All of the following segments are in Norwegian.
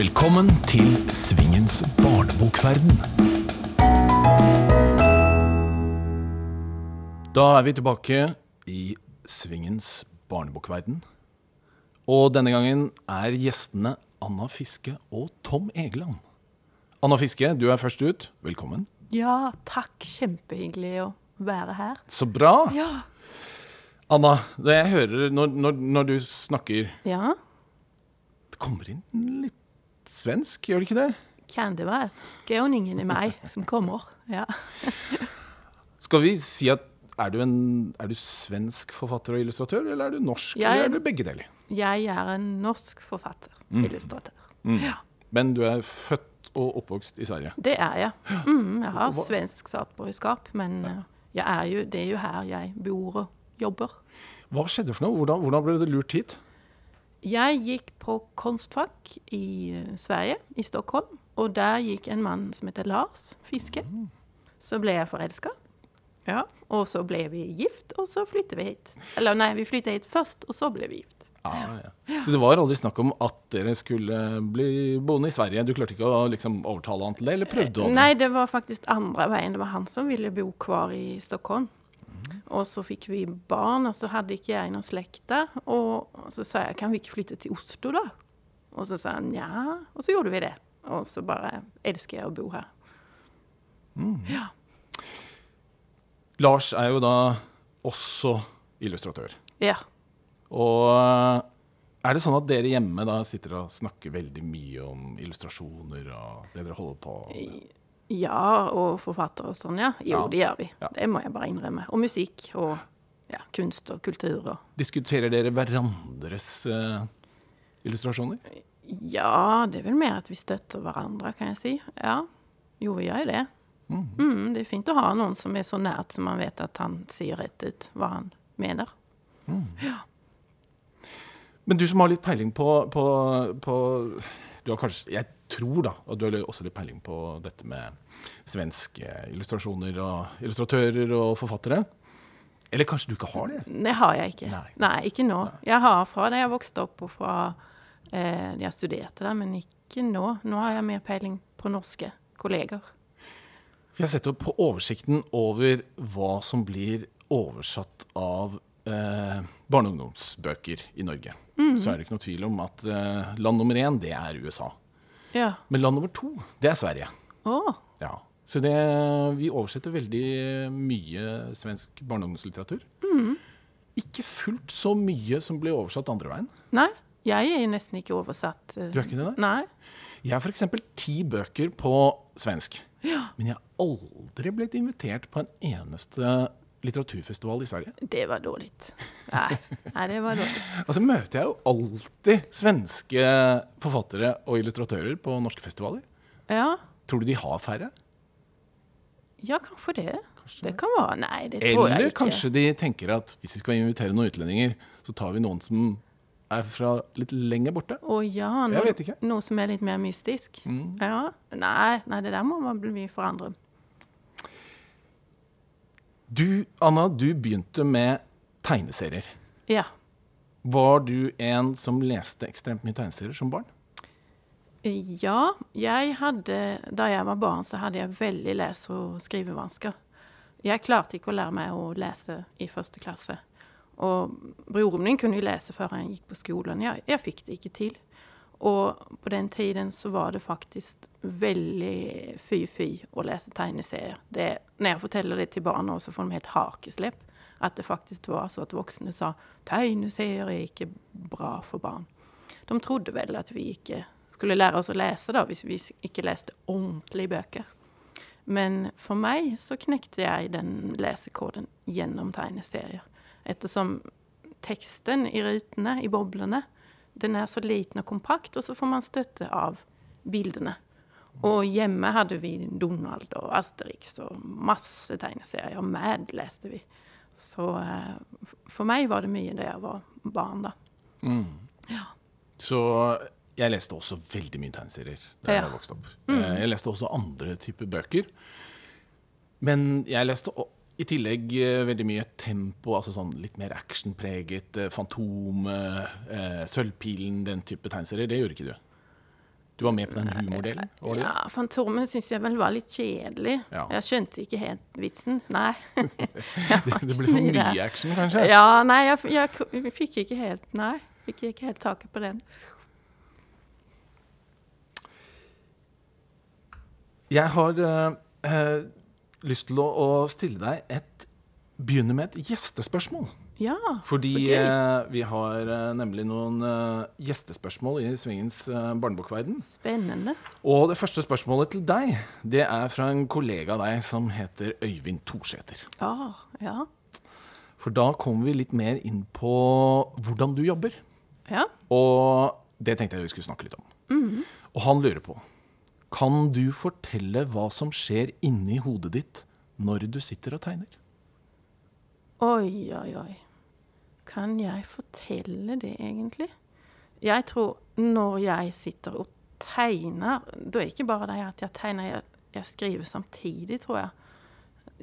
Velkommen til Svingens barnebokverden. Da er vi tilbake i Svingens barnebokverden. Og denne gangen er gjestene Anna Fiske og Tom Egeland. Anna Fiske, du er først ut. Velkommen. Ja, takk. Kjempehyggelig å være her. Så bra. Ja. Anna, det jeg hører når, når, når du snakker ja. Det kommer inn litt svensk, gjør det ikke det? Kan det være skåningen i meg som kommer? Ja. Skal vi si at er du, en, er du svensk forfatter og illustratør, eller er du norsk? Jeg- Eller er du begge deler? Jeg er en norsk forfatter. Illustratør. Ja, Men du er født og oppvokst i Sverige. det er jeg. Mm, jeg har svensk statsborgerskap, men eh, jeg er jo, det er jo her jeg bor og jobber. Hva skjedde for noe? Hvordan, hvordan ble du lurt hit? Jeg gikk på Konstfack i eh, Sverige, i Stockholm. Og der gikk en mann som heter Lars Fiske. Så ble jeg forelska. Ja. Og så ble vi gift, og så flyttet vi hit. Eller nei, vi flyttet hit først, og så ble vi gift. Ah, ja. Så det var aldri snakk om at dere skulle bli boende i Sverige? Du klarte ikke å liksom, overtale han til det, eller prøvde du? Nei, det var faktisk andre veien. Det var han som ville bo kvar i Stockholm. Og så fikk vi barn, og så hadde ikke jeg noen slekt der. Og så sa jeg kan vi ikke flytte til Oslo, da? Og så sa han ja, og så gjorde vi det. Og så bare elsker jeg å bo her. Ja. Lars er jo da også illustratør. ja. Og eh, er det sånn at dere hjemme da sitter og snakker veldig mye om illustrasjoner og det dere holder på med? Ja, og forfatter og sånn, ja. Jo, Ja. det gjør vi. Ja. Det må jeg bare innrømme. Og musikk og ja, kunst og kultur og Diskuterer dere hverandres uh, illustrasjoner? Ja, det er vel mer at vi støtter hverandre, kan jeg si. Ja. Jo, vi gjør jo det. Mm, det er fint å ha noen som er så nært, som man vet at han sier rett ut hva han mener. Men du som har litt peiling på, på, på du har kanskje, Jeg tror da og du har også litt peiling på dette med svenske illustrasjoner og illustratører og forfattere. Eller kanskje du ikke har det? Det har jeg ikke. Nei. Nei, ikke nå. Jeg har fra da jeg vokste opp og fra eh, jeg studerte der, men ikke nå. Nå har jeg mer peiling på norske kolleger. Jeg setter på oversikten over hva som blir oversatt av eh, barne- og ungdomsbøker i Norge. Så er det ikke noe tvil om at eh, land nummer én, det er USA. Ja. Men land nummer to, det er Sverige. Oh. Ja. Så det, vi oversetter veldig mye svensk barne- og ungdomslitteratur. Ikke fullt så mye som blir oversatt andre veien. nei. Jeg er nesten ikke oversatt. eh, Du er ikke det? Nei. Jeg har f.eks. ti bøker på svensk. Ja. Men jeg har aldri blitt invitert på en eneste litteraturfestival i Sverige. Det var dårlig. Nei, nei det var dårlig. Altså møter jeg jo alltid svenske forfattere og illustratører på norske festivaler. Ja, Tror du de har færre? ja kanskje det. Det kan være Nei, det tror jeg ikke. Eller kanskje de tenker at hvis vi skal invitere noen utlendinger, så tar vi noen som er fra litt lenger borte. Å ja, noe. Mm. noe som er litt mer mystisk. Ja. Nei, nei, det der må man bli forandre. Du, Anna, du begynte med tegneserier. Ja. Var du en som leste ekstremt mye tegneserier som barn? Ja, jeg hadde Da jeg var barn, så hadde jeg veldig lese- og skrivevansker. Jeg klarte ikke å lære meg å lese i første klasse. Og broren min kunne jo lese før han gikk på skolen. Jeg, jeg fikk det ikke til. Og på den tiden så var det faktisk veldig fy-fy å lese tegneserier. Det, når jeg forteller det til barna, så får de helt hakeslepp. At det faktisk var så at voksne sa tegneserier er ikke bra for barn. De trodde vel at vi ikke skulle lære oss å lese da, hvis vi ikke leste ordentlige bøker. Men for meg så knekte jeg den lesekoden gjennom tegneserier. Ettersom teksten i rutene, i boblene, den er så liten og kompakt, og så får man støtte av bildene. Og hjemme hadde vi Donald og Asterix og masse tegneserier. Og Mad leste vi. Så eh, for meg var det mye da jeg var barn, da. Så jeg leste også veldig mye tegneserier da Ja. jeg vokste opp. Mm. Jeg leste også andre typer bøker. Men jeg leste o- i tillegg eh, veldig mye tempo, altså sånn litt mer actionpreget. eh, Fantomet, eh, Sølvpilen, den type tegneserier. Det gjorde ikke du. Du var med på den humordelen? Ja, Fantomet syns jeg vel var litt kjedelig. Ja. Jeg skjønte ikke helt vitsen. Nei. Det ble for mye action, kanskje? Ja, nei, jeg, jeg, fikk ikke helt Nei, fikk ikke helt taket på den. Jeg har uh, eh, lyst til å, å stille deg et Begynne med et gjestespørsmål. Ja, Fordi eh, vi har eh, nemlig noen eh, gjestespørsmål i Svingens eh, barnebokverden. Spennende. Og det første spørsmålet til deg, det er fra en kollega av deg som heter Øyvind Torsæter. Ah, ja. For da kommer vi litt mer inn på hvordan du jobber. Ja. Og det tenkte jeg vi skulle snakke litt om. Og han lurer på Kan du fortelle hva som skjer inni hodet ditt når du sitter og tegner? Oi, oi, oi. Kan jeg fortelle det, egentlig? Jeg tror når jeg sitter og tegner Da er ikke bare det at jeg tegner, jeg, jeg skriver samtidig, tror jeg.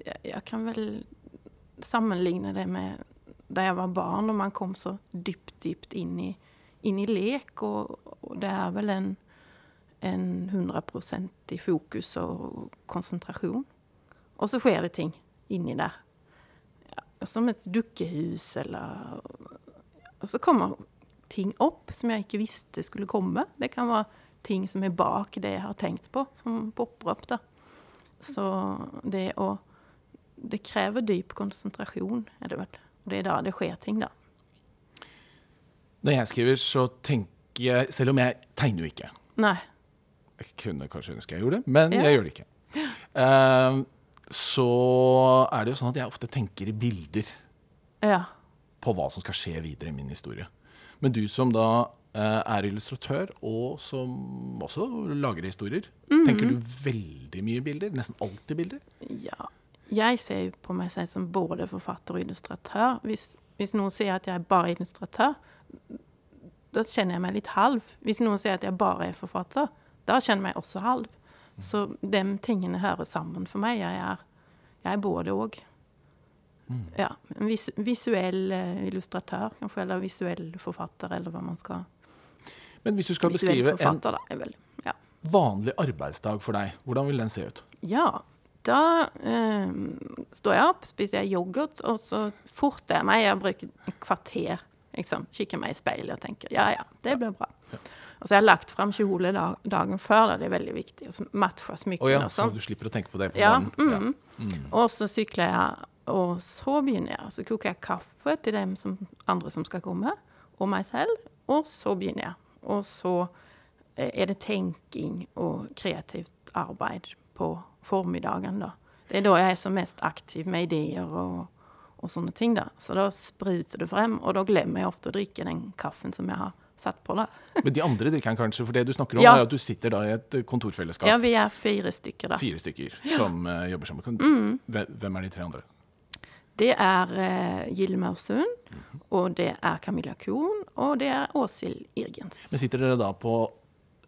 jeg. Jeg kan vel sammenligne det med da jeg var barn, og man kom så dypt, dypt inn i, inn i lek. Og, og det er vel en, en 100 i fokus og konsentrasjon. Og så skjer det ting inni der som et dukkehus eller Og så kommer ting opp som jeg ikke visste skulle komme. Det kan være ting som er bak det jeg har tenkt på, som popper opp. da. Så det å Det krever dyp konsentrasjon, er det vel. Og det er da det skjer ting, da. Når jeg skriver, så tenker jeg Selv om jeg tegner jo ikke. Nei. Jeg kunne kanskje ønske jeg gjorde det, men Ja. jeg gjør det ikke. Eh, så er det jo sånn at jeg ofte tenker i bilder Ja. på hva som skal skje videre i min historie. Men du som da eh, er illustratør, og som også lager historier, tenker du veldig mye bilder? Nesten alltid bilder? Ja. Jeg ser jo på meg selv som både forfatter og illustratør. Hvis, hvis noen sier at jeg er bare illustratør, da kjenner jeg meg litt halv. Hvis noen sier at jeg bare er forfatter, da kjenner jeg meg også halv. Så de tingene hører sammen for meg. Jeg er, jeg er både og. Ja. En vis, visuell eh, illustratør, kanskje, eller visuell forfatter, eller hva man skal Men hvis du skal beskrive en da. vel, ja. vanlig arbeidsdag for deg, hvordan vil den se ut? Ja, da eh, står jeg opp, spiser jeg yoghurt, og så forter jeg meg. Jeg bruker et kvarter. Liksom. Kikker meg i speilet og tenker ja, ja, det blir bra. Og jeg har lagt fram kjole da, dagen før, da. det er veldig viktig. Altså så matche smykkene ja, og så sånn. du slipper å tenke på det på Ja, morgenen? mm. Og så sykler jeg, og så begynner jeg. Så koker jeg kaffe til dem som, andre som skal komme, og meg selv. Og så begynner jeg. Og så eh, er det tenking og kreativt arbeid på formiddagen, da. Det er da jeg er som mest aktiv med ideer og, og sånne ting, da. Så da spruter det frem, og da glemmer jeg ofte å drikke den kaffen som jeg har satt på, da. Men de andre drikker han kanskje, for det du snakker om Ja. er at du sitter da i et eh, kontorfellesskap. Ja, vi er fire stykker, da. Fire stykker som uh, jobber sammen. Mm. Hvem er de tre andre? Det er uh, Gilmar Sund, Mhm. og det er Camilla Kohn, og det er Åshild Irgens. Men Sitter dere da på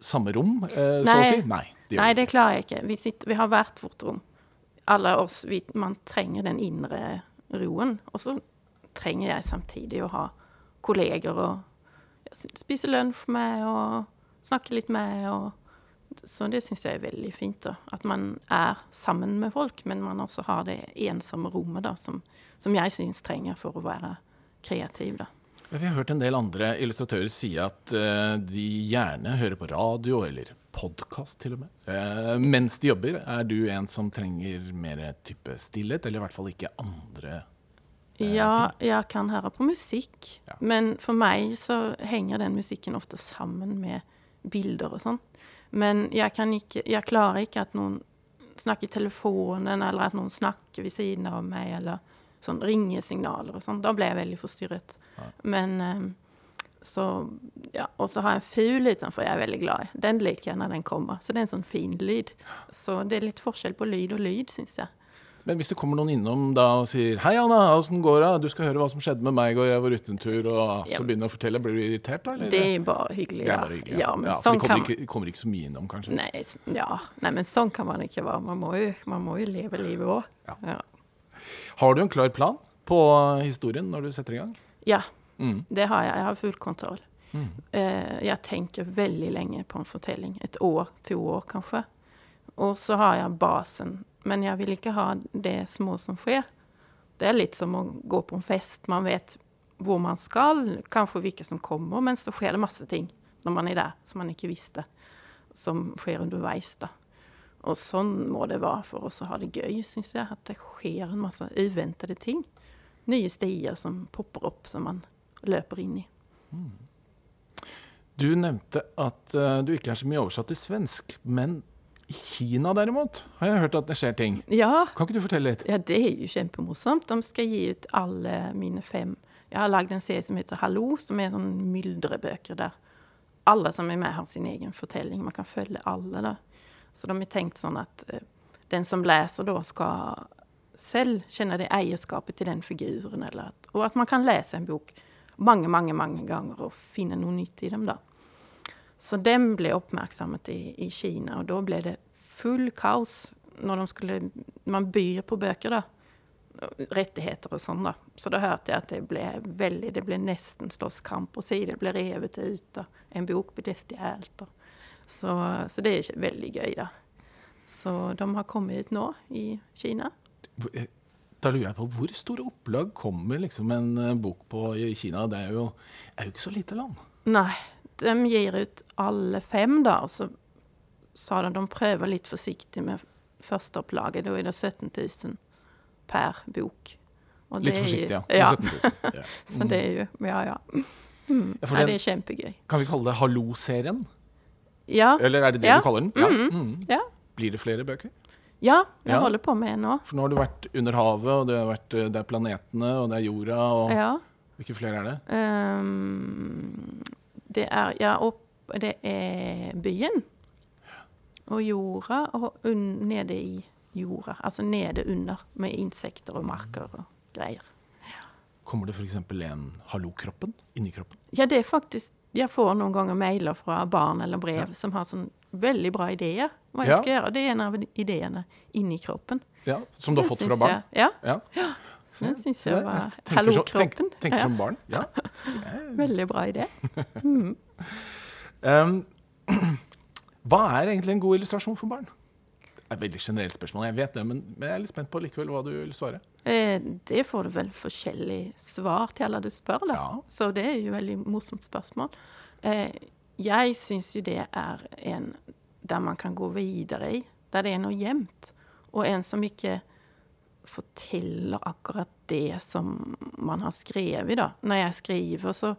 samme rom, eh, så å si? Nei. det Nei, det klarer jeg ikke. Vi, sitter, vi har hvert vårt rom. Alle oss, vi, Man trenger den indre roen. Og så trenger jeg samtidig å ha kolleger å spise lunsj med og snakke litt med. Og, så det syns jeg er veldig fint. da. At man er sammen med folk, men man også har det ensomme rommet da, som, som jeg syns trenger for å være kreativ. da. Vi har hørt en del andre illustratører si at eh, de gjerne hører på radio eller podkast til og med. Eh, mens de jobber, er du en som trenger mer type stillhet, eller i hvert fall ikke andre Ja, jeg kan høre på musikk, Ja. men for meg så henger den musikken ofte sammen med bilder og sånn. Men jeg kan ikke Jeg klarer ikke at noen snakker i telefonen, eller at noen snakker ved siden av meg, eller sånn ringesignaler og sånn. Da blir jeg veldig forstyrret. Ja. Men eh, så Ja. Og så har jeg en fugl utenfor jeg er veldig glad i. Den liker jeg når den kommer. Så det er en sånn fin lyd. Så det er litt forskjell på lyd og lyd, syns jeg. Men hvis det kommer noen innom da og sier 'Hei, Anna, åssen går det? Du skal høre hva som skjedde med meg går, jeg var ute en tur', og så Ja. begynner å fortelle, blir du irritert da? Eller? Det er bare hyggelig. Det ja. bare hyggelig. Ja, men ja, for sånn de kommer, ikke, kommer ikke så mye innom, kanskje? Nei, ja. Nei, men sånn kan man ikke være. Man må jo, man må jo leve livet òg. Har du en klar plan på historien når du setter i gang? ja, Mm. det har jeg. Jeg har full kontroll. Mm. jeg tenker veldig lenge på en fortelling. Et år, to år kanskje. Og så har jeg basen. Men jeg vil ikke ha det små som skjer. Det er litt som å gå på en fest. Man vet hvor man skal, kanskje hvilke som kommer, men så skjer det masse ting når man er der som man ikke visste, som skjer underveis. da. Og sånn må det være for oss å ha det gøy, syns jeg. At det skjer en masse uventede ting. Nye stier som popper opp, som man løper inn i. Du nevnte at uh, du ikke er så mye oversatt til svensk, men i Kina derimot har jeg hørt at det skjer ting. Ja, Kan ikke du fortelle litt? ja det er jo kjempemorsomt. De skal gi ut alle mine fem Jeg har lagd en serie som heter Hallo, som er sånn myldrebøker der alle som er med, har sin egen fortelling. Man kan følge alle, da. Så de er tenkt sånn at uh, den som leser da, skal selv kjenne det eierskapet til den figuren. Eller at, og at man kan lese en bok mange, mange, mange ganger og finne noe nytt i dem, da. Så den ble oppmerksommet i, i Kina, og da ble det full kaos når de skulle Man byr på bøker, da. Rettigheter og sånn, da. Så da hørte jeg at det ble veldig Det ble nesten slåsskamp si, det ble revet ut, og en bok ble stjålet. Så, så det er veldig gøy, da. Så de har kommet ut nå i Kina. Da lurer jeg på hvor store opplag kommer liksom en eh, bok på i Kina? Det er jo, er jo ikke så lite land. Nei, de gir ut alle fem, da. Så sa de de prøver litt forsiktig med førsteopplaget. Da er det 17 000 per bok. Og Litt forsiktig, er jo- ja. ja. 17 000. Ja. Så det er jo Ja, ja. Mm. Ja, for ja det er kjempegøy. Kan vi kalle det Hallo-serien? Ja. Eller er det det Ja. du kaller den? Ja. Mm. Ja, Blir det flere bøker? ja jeg Ja. holder på med en nå. For nå har du vært under havet, og det, har vært, eh, det er planetene, og det er jorda, og Ja. hvilke flere er det? Ehm, det er Ja, opp Det er byen. Og jorda, og un, nede i jorda. Altså nede under, med insekter og marker og greier. Kommer det f.eks. en Hallo-kroppen inni kroppen? Ja, det er faktisk Jeg får noen ganger mailer fra barn eller brev som har sånn veldig bra ideer. Hva jeg Ja. skal gjøre. Det er en av ideene inni kroppen. Ja, Som du har fått fra barn? Jeg, ja, Ja. Den syns jeg var Hallo-kroppen. Tenk, tenker som barn. Ja. Veldig bra idé. Um, hva er egentlig en god illustrasjon for barn? Det er et veldig generelt spørsmål, jeg vet det, men, men jeg er litt spent på likevel hva du vil svare. Eh, det får du vel forskjellig svar til alle du spør, da. Ja. Så det er jo et veldig morsomt spørsmål. Eh, jeg syns jo det er en der man kan gå videre i. Der det er noe gjemt. Og en som ikke forteller akkurat det som man har skrevet, da. Når jeg skriver, så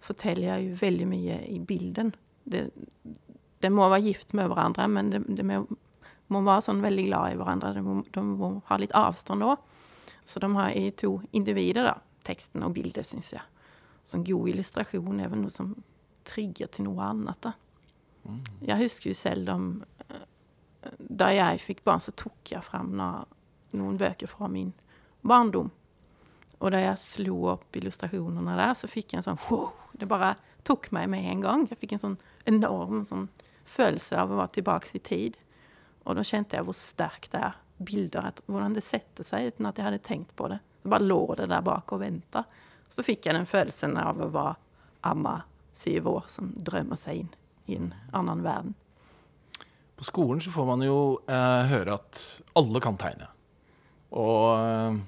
forteller jeg jo veldig mye i bilden. Det, det må være gift med hverandre, men det, det må, må være sånn veldig glad i hverandre. De må, de må ha litt avstand òg. Så de har i to individer, da. Teksten og bildet, syns jeg. Så en god illustrasjon er vel noe som trigger til noe annet. da. Jeg husker jo selv om eh, Da jeg fikk barn, så tok jeg fram na- noen bøker fra min barndom. Og da jeg slo opp illustrasjonene der, så fikk jeg en sånn wow! Det bare tok meg med en gang. Jeg fikk en sånn enorm sånn følelse av å være tilbake i tid. Og da kjente jeg hvor sterkt det er. Bilder, at, hvordan det setter seg uten at jeg hadde tenkt på det. Så bare lå det der bak og venta. Så fikk jeg den følelsen av å være Amma, syv år, som drømmer seg inn i en annen verden. På skolen så får man jo eh, høre at alle kan tegne. Og eh,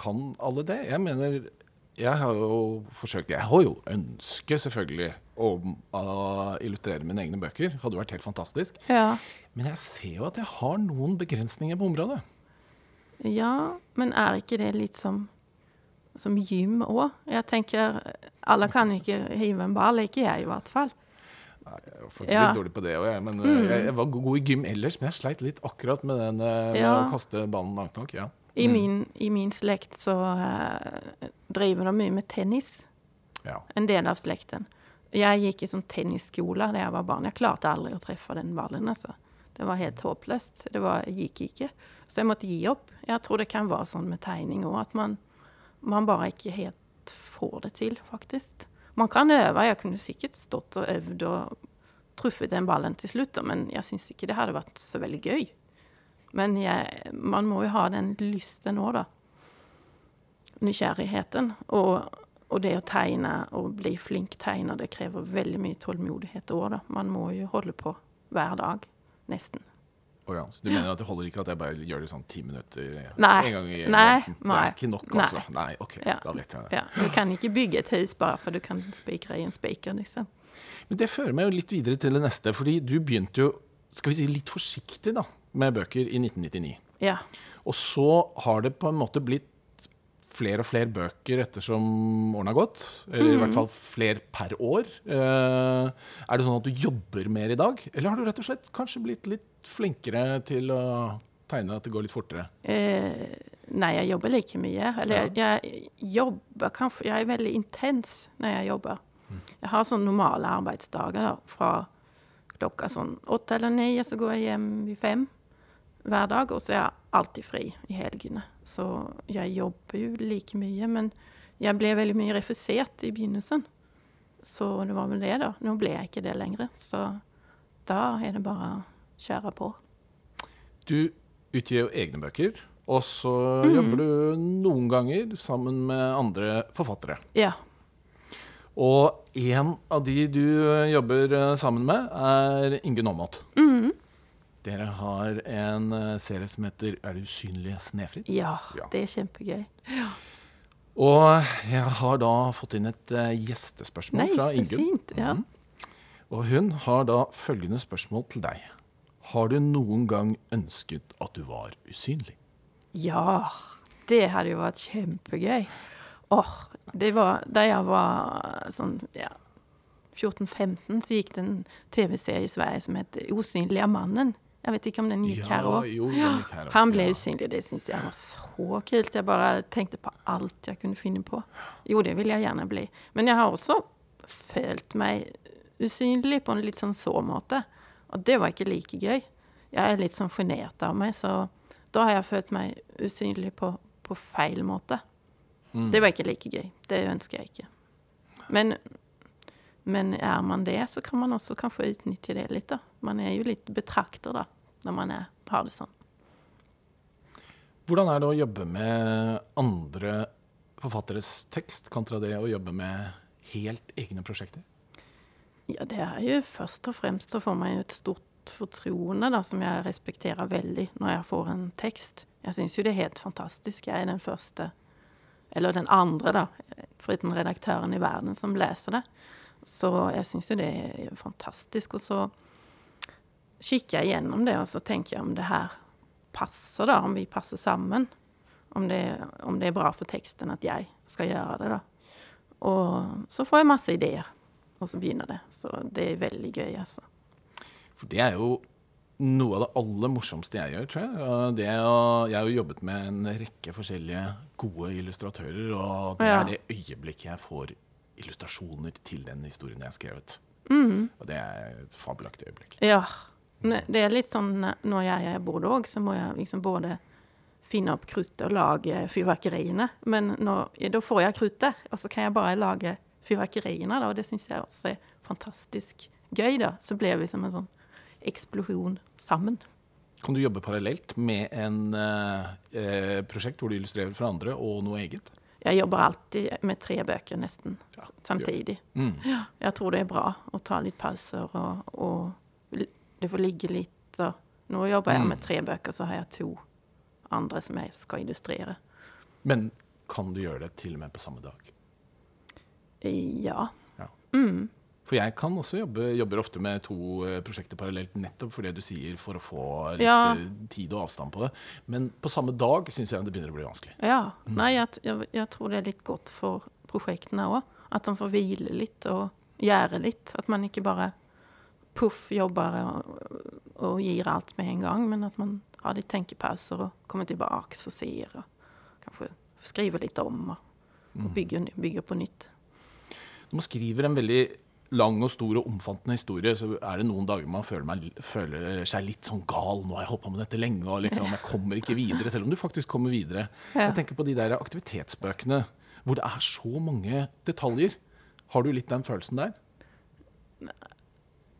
kan alle det? Jeg mener Jeg har jo forsøkt Jeg har jo ønske, selvfølgelig, om å illustrere mine egne bøker. Hadde vært helt fantastisk. Ja. Men jeg ser jo at jeg har noen begrensninger på området. ja, men er ikke det litt som, som gym òg? Jeg tenker alle kan ikke hive en ball, ikke jeg i hvert fall. Jeg var faktisk Ja. litt dårlig på det òg, jeg. Men mm. jeg, jeg var god i gym ellers. Men jeg sleit litt akkurat med den eh, med Ja. å kaste ballen langt nok. Ja. I, Mm. min, I min slekt så uh, driver de mye med tennis. ja. En del av slekten. Jeg gikk i sånn tennisskole da jeg var barn. Jeg klarte aldri å treffe den ballen. Altså. Det var helt håpløst. Det var, gikk ikke. Så jeg måtte gi opp. Jeg tror det kan være sånn med tegning òg, at man, man bare ikke helt får det til, faktisk. Man kan øve. Jeg kunne sikkert stått og øvd og truffet den ballen til slutt, men jeg syns ikke det hadde vært så veldig gøy. Men jeg, man må jo ha den lysten òg, da. Nysgjerrigheten. Og og det å tegne og bli flink tegner, det krever veldig mye tålmodighet òg, da. Man må jo holde på hver dag, nesten. Ja, så du mener at det holder ikke at jeg bare gjør det sånn ti minutter Nei. en gang i Nei, nei. Det er ikke nok, Nei. altså? Nei, OK, Ja. da vet jeg det. Ja, du kan ikke bygge et hus bare for du kan spikre i en spiker, liksom. Men det fører meg jo litt videre til det neste, fordi du begynte jo, skal vi si litt forsiktig da, med bøker i 1999. Ja. Og så har det på en måte blitt flere og flere bøker ettersom årene har gått. Eller i hvert fall flere per år. Eh, er det sånn at du jobber mer i dag? Eller har du rett og slett kanskje blitt litt flinkere til å tegne at det går litt fortere? Eh, nei, jeg jobber like mye. Eller jeg, jeg jobber kanskje Jeg er veldig intens når jeg jobber. Jeg har sånn normale arbeidsdager da, fra klokka sånn åtte eller ni, så går jeg hjem i fem hver dag. Og så er jeg alltid fri i helgene. Så jeg jobber jo like mye. Men jeg ble veldig mye refusert i begynnelsen. Så det var vel det, da. Nå ble jeg ikke det lenger. Så da er det bare å kjøre på. Du utgir jo egne bøker, og så jobber du noen ganger sammen med andre forfattere. Ja. Og en av de du jobber eh, sammen med, er Ingunn Aamodt. Mhm. Dere har en eh, serie som heter 'Er det usynlig Snefrid'? Ja, Ja. det er kjempegøy. Og jeg har da fått inn et eh, gjestespørsmål Nei, fra Ingunn. fint. Ja. Mhm. Og hun har da følgende spørsmål til deg. Har du noen gang ønsket at du var usynlig? ja, det hadde jo vært kjempegøy. Åh, det var Da jeg var sånn ja, 14-15, så gikk det en TV-serie i Sverige som het 'Osynliga mannen'. Jeg vet ikke om den gikk jo, den gikk her også. Han ble Ja. usynlig. Det syns jeg var så kult. Jeg bare tenkte på alt jeg kunne finne på. Jo, det vil jeg gjerne bli. Men jeg har også følt meg usynlig på en litt sånn så måte. Og det var ikke like gøy. Jeg er litt sånn sjenert av meg, så da har jeg følt meg usynlig på, på feil måte. Mm. Det var ikke like gøy. Det ønsker jeg ikke. Men, men er man det, så kan man også kanskje utnytte det litt, da. Man er jo litt betrakter, da, når man er, har det sånn. Hvordan er det å jobbe med andre forfatteres tekst kontra det å jobbe med helt egne prosjekter? Ja, det er jo først og fremst så får man jo et stort fortroende, da, som jeg respekterer veldig når jeg får en tekst. Jeg syns jo det er helt fantastisk. Jeg er den første, eller den andre, da, foruten redaktøren i verden, som leser det. Så jeg syns jo det er fantastisk. Og så kikker jeg gjennom det, og så tenker jeg om det her passer, da, om vi passer sammen. Om det, om det er bra for teksten at jeg skal gjøre det, da. Og så får jeg masse ideer, og så begynner det. Så det er veldig gøy, altså. For det er jo noe av det aller morsomste jeg gjør, tror jeg. Det jeg har jo jobbet med en rekke forskjellige gode illustratører, og det Ja. er det øyeblikket jeg får illustrasjoner til den historien jeg har skrevet. Mm. Og det er et fabelaktig øyeblikk. Ja. Det er litt sånn når jeg er borte òg, så må jeg liksom både finne opp kruttet og lage fyrverkeriene. Men når, da får jeg kruttet, og så kan jeg bare lage fyrverkeriene, og det syns jeg også er fantastisk gøy, da. Så blir vi som en sånn eksplosjon sammen. Kan du jobbe parallelt med en eh, eh, prosjekt hvor du illustrerer for andre, og noe eget? Jeg jobber alltid med tre bøker nesten Ja, samtidig. Mm. Ja, jeg tror det er bra å ta litt pauser, og, og det får ligge litt. Og nå jobber jeg Mm. med tre bøker, så har jeg to andre som jeg skal illustrere. Men kan du gjøre det til og med på samme dag? Ja. Ja. Mm. For jeg kan også jobbe jobber ofte med to eh, prosjekter parallelt, nettopp for det du sier, for å få litt Ja. eh, tid og avstand på det. Men på samme dag syns jeg det begynner å bli vanskelig. ja. Mm. Nei, jeg, jeg, jeg tror det er litt godt for prosjektene òg. At de får hvile litt og gjøre litt. At man ikke bare puff jobber og, og gir alt med en gang, men at man har litt tenkepauser og kommer tilbake og ser. Og kanskje skriver litt om og, Mm. og bygger, bygger på nytt. Når man skriver en veldig lang og stor og omfattende historie, så er det noen dager man føler, meg, føler seg litt sånn gal. Nå har jeg holdt på med dette lenge, og liksom, jeg kommer ikke videre. Selv om du faktisk kommer videre. Jeg tenker på de der aktivitetsbøkene hvor det er så mange detaljer. Har du litt den følelsen der?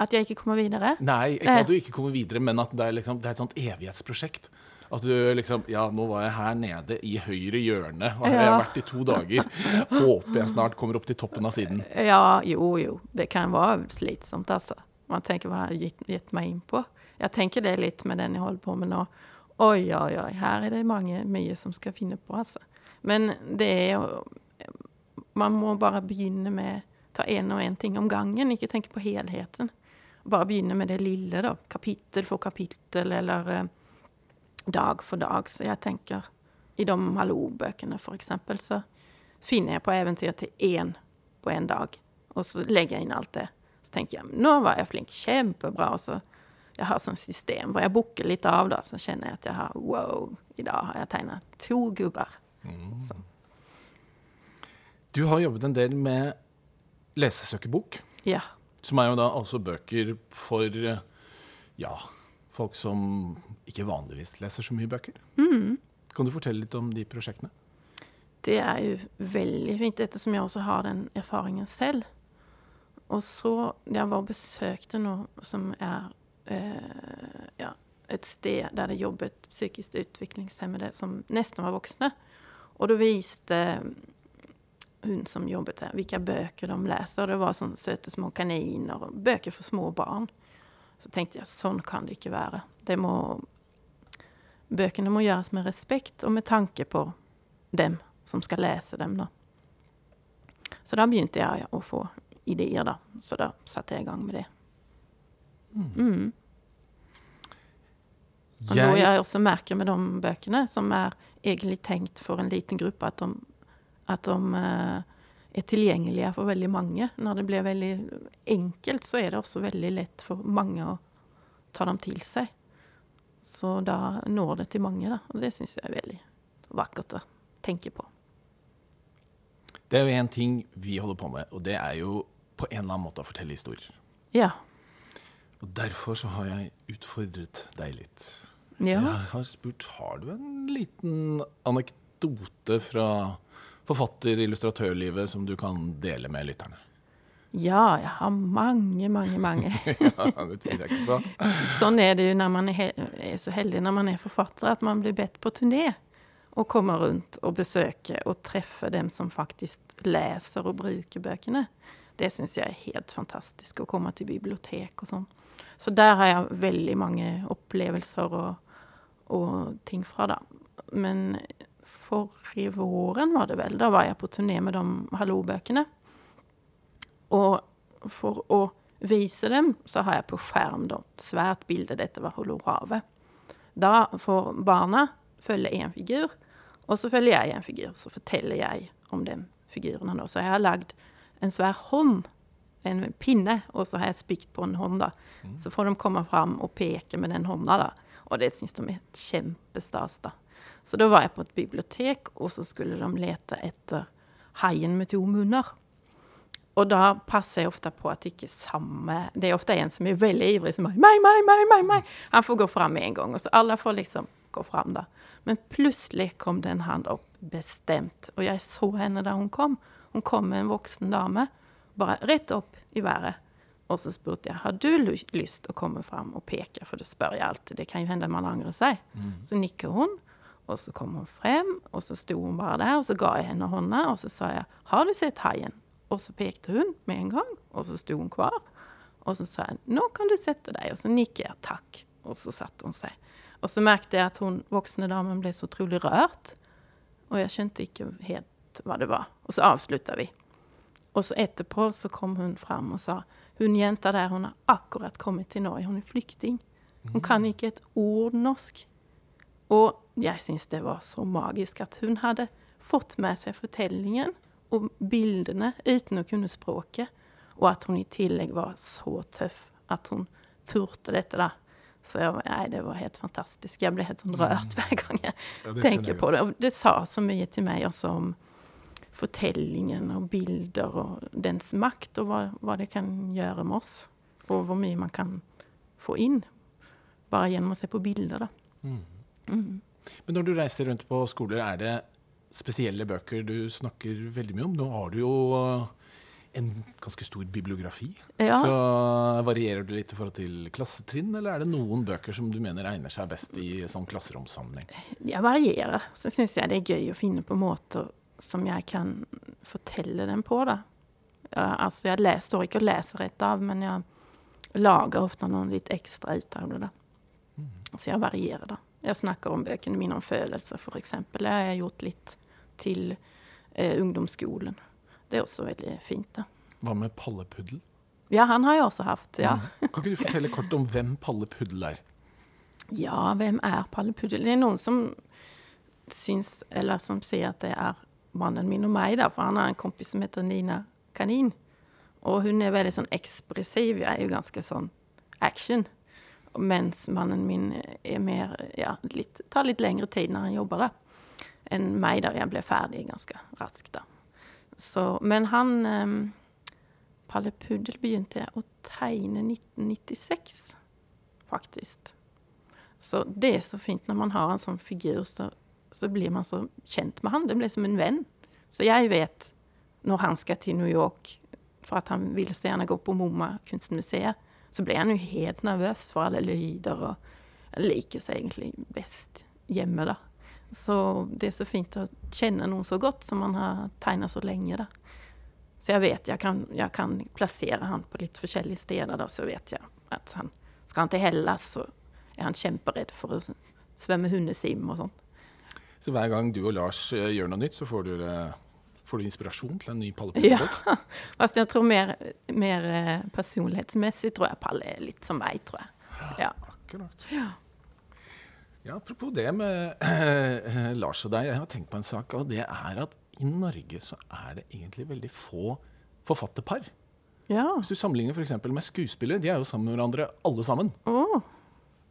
At jeg ikke kommer videre? Nei, ikke Eh. at du ikke kommer videre, men at det er, liksom, det er et sånt evighetsprosjekt. At du liksom Ja, nå var jeg her nede i høyre hjørne, og her har jeg vært i to dager. Håper jeg snart kommer opp til toppen av siden. Ja, jo, jo. Det kan være slitsomt, altså. Man tenker hva har jeg gitt, gitt meg inn på? Jeg tenker det litt med den jeg holder på med nå. Oi, oi, oi, her er det mange, mye som skal finne på, altså. Men det er jo Man må bare begynne med Ta én og én ting om gangen, ikke tenke på helheten. Bare begynne med det lille, da. Kapittel for kapittel, eller eh, dag for dag. Så jeg tenker I de Hallo-bøkene, eksempel, så finner jeg på eventyr til én på en dag. Og så legger jeg inn alt det. Så tenker jeg nå var jeg flink, kjempebra. Og så jeg har sånn system hvor jeg bukker litt av, da. Så kjenner jeg at jeg har wow, i dag har jeg tegna to gubber. Så. Du har jobbet en del med lesesøkebok, Ja. som er jo da altså bøker for ja, folk som ikke vanligvis leser så mye bøker. Kan du fortelle litt om de prosjektene? Det er jo veldig fint, ettersom jeg også har den erfaringen selv. Og så Jeg var besøkte noe som er eh, ja, et sted der det jobbet psykisk utviklingshemmede som nesten var voksne. Og da viste hun som jobbet der, hvilke bøker de leser. Det var sånn søte små kaniner og bøker for små barn. Så tenkte jeg sånn kan det ikke være. Det må, bøkene må gjøres med respekt og med tanke på dem som skal lese dem. Da. Så da begynte jeg å få ideer, da. Så da satte jeg i gang med det. Mm. Og noe Jeg, jeg også merker med de bøkene, som er egentlig tenkt for en liten gruppe, at de, at de eh, er tilgjengelige for veldig mange. Når det blir veldig enkelt, så er det også veldig lett for mange å ta dem til seg. Så da når det til mange, da. Og det syns jeg er veldig vakkert å tenke på. det er jo én ting vi holder på med, og det er jo på en eller annen måte å fortelle historier. Ja. Og derfor så har jeg utfordret deg litt. Ja. Jeg har spurt har du en liten anekdote fra forfatter-illustratørlivet som du kan dele med lytterne. ja, jeg har mange, mange, mange. ja, det tviler jeg ikke på. Sånn er det jo når man er, er så heldig når man er forfatter, at man blir bedt på turné. Og kommer rundt og besøker og treffer dem som faktisk leser og bruker bøkene. Det syns jeg er helt fantastisk, å komme til bibliotek og sånn. Så der har jeg veldig mange opplevelser og, og ting fra, da. Men forrige våren var det vel, da var jeg på turné med de Hallo-bøkene. Og for å vise dem, så har jeg på skjerm da, et svært bilde. Dette var Holoravet. Da får barna følge én figur, og så følger jeg en figur. Så forteller jeg om den figuren. Da. Så jeg har lagd en svær hånd, en pinne, og så har jeg spikt på en hånd. da. Så får de komme fram og peke med den hånda. da. Og det syns de er kjempestas. da. Så da var jeg på et bibliotek, og så skulle de lete etter haien med to munner. Og da passer jeg ofte på at ikke samme Det er ofte en som er veldig ivrig, som bare meg, meg, meg, meg, meg. Han får gå fram med en gang. Og så alle får liksom gå fram, da. Men plutselig kom det en hand opp bestemt, og jeg så henne da hun kom. Hun kom med en voksen dame, bare rett opp i været. Og så spurte jeg har du lyst å komme fram og peke, for det spør jeg alltid. Det kan jo hende man angrer seg. Så nikker hun, og så kom hun frem, og så sto hun bare der, og så ga jeg henne hånda, og så sa jeg har du sett haien? Og så pekte hun med en gang, og så sto hun kvar. Og så sa jeg nå kan du sette deg, og så nikket jeg takk, og så satte hun seg. Og så merket jeg at hun voksne damen ble så utrolig rørt, og jeg skjønte ikke helt hva det var. Og så avslutta vi. Og så etterpå så kom hun fram og sa hun jenta der hun har akkurat kommet til Norge, hun er flyktning. Hun kan ikke et ord norsk. Og jeg syns det var så magisk at hun hadde fått med seg fortellingen og bildene uten å kunne språket, og at hun i tillegg var så tøff at hun turte dette, da. Så jeg, nei, det var helt fantastisk. Jeg ble helt sånn rørt hver gang jeg Ja, tenker på det. Og det sa så mye til meg også om fortellingen og bilder og dens makt, og hva, hva det kan gjøre med oss. Og hvor mye man kan få inn bare gjennom å se på bilder, da. Men når du reiser rundt på skoler, er det spesielle bøker du snakker veldig mye om? Nå har du jo uh, en ganske stor bibliografi. Ja. Så varierer det litt i forhold til klassetrinn, eller er det noen bøker som du mener egner seg best i sånn klasseromssammenheng? Jeg varierer. Så syns jeg det er gøy å finne på måter som jeg kan fortelle dem på. da. Ja, altså, jeg leser, står ikke og leser rett av, men jeg lager ofte noe litt ekstra ut av det. da. Så jeg varierer, da. Jeg snakker om bøkene mine om følelser, f.eks. Det har jeg gjort litt til eh, ungdomsskolen. Det er også veldig fint. da. Hva med Palle Puddel? Ja, han har jeg også hatt. ja. Kan ikke du fortelle kort om hvem Palle Puddel er? Ja, hvem er Palle Puddel? Det er noen som syns, eller som sier at det er mannen min og meg, da, for han har en kompis som heter Nina Kanin. Og hun er veldig sånn ekspressiv. Jeg er jo ganske sånn action. Mens mannen min er mer Ja, litt, tar litt lengre tid når han jobber, da. Enn meg, der jeg ble ferdig ganske raskt, da. Så, men han um, Palle Puddel begynte jeg å tegne 1996, faktisk. Så det er så fint når man har en sånn figur, så, så blir man så kjent med han. Det blir som en venn. Så jeg vet når han skal til New York for at han vil så gjerne gå på MoMA kunstmuseet, så ble han jo helt nervøs for alle lyder. Og liker seg egentlig best hjemme, da. Så det er så fint å kjenne noen så godt som man har tegna så lenge, da. Så jeg vet jeg kan, jeg kan plassere han på litt forskjellige steder, da, så vet jeg at han skal han til Hellas, så er han kjemperedd for å svømme hundesim og sånn. Så hver gang du og Lars eh, gjør noe nytt, så får eh, får du inspirasjon til en ny Palle Puddel-bok? Ja. Fast jeg tror mer, mer eh, personlighetsmessig tror jeg Palle er litt som meg, tror jeg. Ja. Akkurat. Ja. Ja, apropos det med eh, Lars og deg, jeg har tenkt på en sak, og det er at i Norge så er det egentlig veldig få forfatterpar. ja. Hvis du sammenligner f.eks. med skuespillere, de er jo sammen med hverandre alle sammen. Å,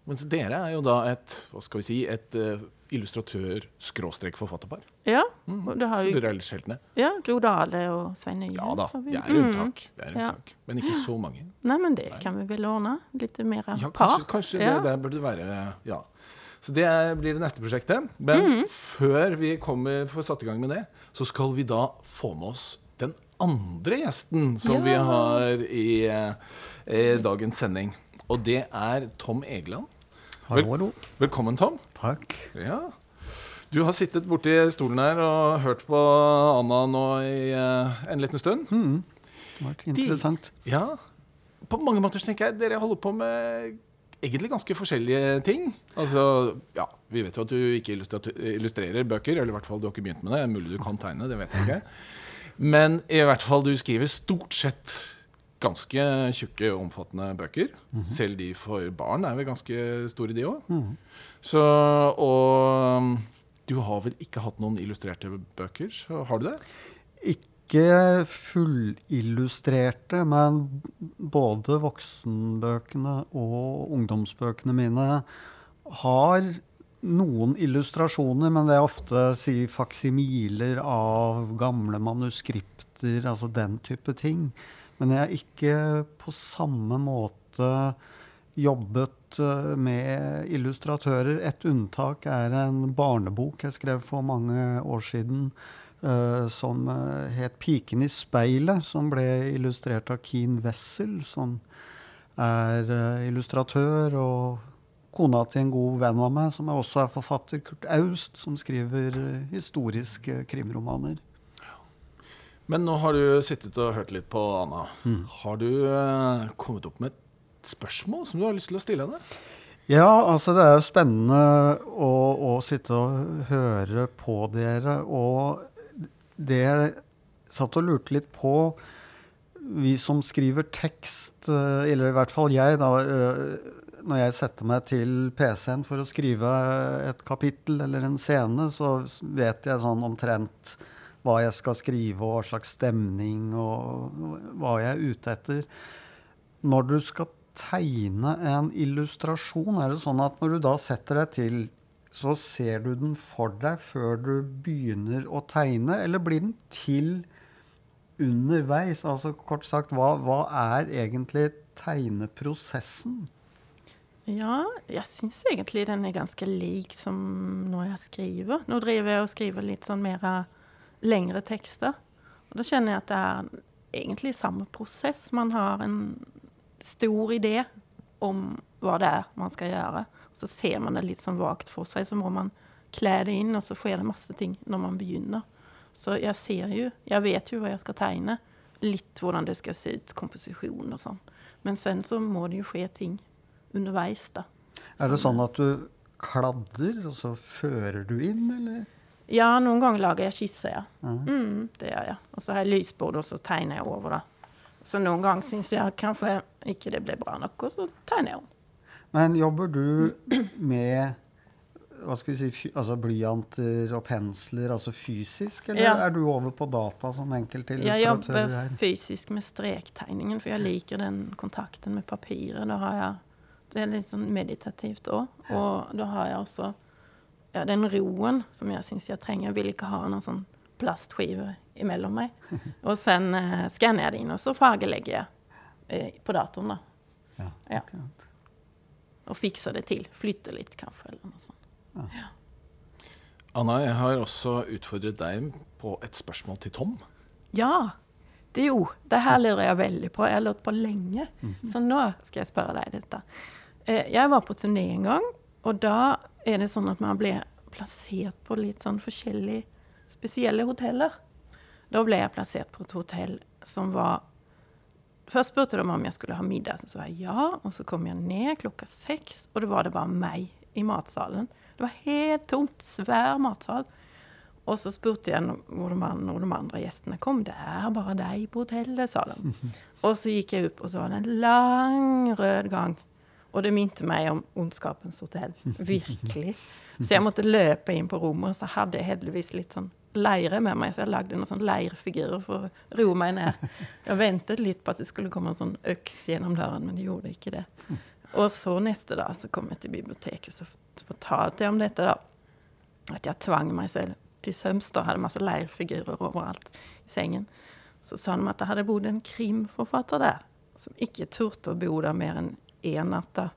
Mens dere er jo da et hva skal vi si, et uh, illustratør-forfatterpar. Ja. Mm. Og du har jo sjeldne. ja, Gro Dale og Svein Nyhus. Ja da, vi. det er Mm. unntak. Det er Ja. Men ikke så mange. Nei, men det Nei. kan vi vel ordne. Litt mer Ja, par. kanskje, kanskje Ja. det der burde være Ja. Så det blir det neste prosjektet. Men Mm. før vi kommer får satt i gang med det, så skal vi da få med oss den andre gjesten som vi har i, eh, i dagens sending. Og det er Tom Egeland. Hallo, hallo. Velkommen, Tom. Takk. Ja. Du har sittet borti stolen her og hørt på Anna nå i uh, en liten stund. Mm. Det har vært interessant. Ja. På mange måter tenker jeg dere holder på med egentlig ganske forskjellige ting. Altså, ja, Vi vet jo at du ikke illustrerer bøker, eller i hvert fall du har ikke begynt med det. Mulig du kan tegne, det vet jeg ikke. Men i hvert fall du skriver stort sett ganske tjukke, omfattende bøker. Selv de for barn er vel ganske store, de òg. Mhm. Så Og du har vel ikke hatt noen illustrerte bøker, har du det? Ikke fullillustrerte, men både voksenbøkene og ungdomsbøkene mine har noen illustrasjoner, men det er ofte si, faksimiler av gamle manuskripter, altså den type ting. Men jeg er ikke på samme måte jobbet eh, med illustratører. Et unntak er en barnebok jeg skrev for mange år siden. eh, som eh, het 'Piken i speilet', som ble illustrert av Keen Wessel, som er illustratør, og kona til en god venn av meg, som også er forfatter, Kurt Aust, som skriver historiske krimromaner. Men nå har du sittet og hørt litt på Anna. Har du kommet opp med et spørsmål som du har lyst til å stille henne? Ja, altså det er jo spennende å, å sitte og høre på dere. Og det jeg satt og lurte litt på Vi som skriver tekst, eh, eller i hvert fall jeg, da, eh, når jeg setter meg til PC-en for å skrive et kapittel eller en scene, så vet jeg sånn omtrent hva jeg skal skrive, og hva slags stemning, og hva jeg er ute etter. Når du skal tegne en illustrasjon, er det sånn at når du da setter deg til, så ser du den for deg før du begynner å tegne, eller blir den til underveis? Altså kort sagt, hva, hva er egentlig tegneprosessen? Ja, jeg syns egentlig den er ganske lik som når jeg skriver. Nå driver jeg og skriver litt sånn mer lengre tekster. Og da kjenner jeg at det er egentlig samme prosess. Man har en stor idé om hva det er man skal gjøre. Så ser man det litt sånn vagt for seg, så må man kle det inn, og så skjer det masse ting når man begynner. Så jeg ser jo Jeg vet jo hva jeg skal tegne. Litt hvordan det skal se ut, komposisjon og sånn. Men sen så må det jo skje ting underveis, da. Er det sånn at du kladder, og så fører du inn, eller? Ja, noen ganger lager jeg skisser, ja. Mm, det gjør jeg. Og så har jeg lysbord, og så tegner jeg over det. Så noen ganger syns jeg kanskje ikke det ble bra nok, og så tegner jeg om. Men jobber du med hva skal vi si, altså blyanter og pensler, altså fysisk, eller Ja. er du over på data som Jeg jobber her? fysisk med strektegningen, for jeg liker den kontakten med papiret. Da har jeg, det er litt sånn meditativt òg. Og da har jeg også ja, den roen som jeg syns jeg trenger. Jeg vil ikke ha noen sånn plastskive imellom meg. Og sen eh, skanner jeg det inn, og så fargelegger jeg eh, på datoren. da. Ja, Ja. Og fikser det til. Flytter litt, kanskje, eller noe sånt. Anna, jeg har også utfordret deg på et spørsmål til Tom. Ja, det jo. Det her lurer jeg veldig på. Jeg har lurt på lenge. Så nå skal jeg spørre deg dette. Eh, Jeg var på turné en gang, og da er det sånn at man blir plassert på litt sånn forskjellige spesielle hoteller. Da ble jeg plassert på et hotell som var Først spurte de om jeg skulle ha middag, så sa jeg ja. Og så kom jeg ned klokka seks, og da var det bare meg i matsalen. Det var helt tomt. Svær matsal. Og så spurte jeg hvor de, hvor de andre gjestene kom. Det er bare deg på hotellet, sa de. Og så gikk jeg opp, og så var det en lang rød gang. Og det minte meg om Ondskapens hotell. Virkelig. Så jeg måtte løpe inn på rommet, og så hadde jeg heldigvis litt sånn leire med meg, så jeg lagde noen sånn leirfigurer for å roe meg ned. Jeg ventet litt på at det skulle komme en sånn øks gjennom døren, men det gjorde ikke det. Og så neste dag så kom jeg til biblioteket, så fortalte jeg om dette, da. At jeg tvang meg selv til søms. Da hadde masse leirfigurer overalt i sengen. Så sa de at det hadde bodd en krimforfatter der, som ikke turte å bo der mer enn én natt. da,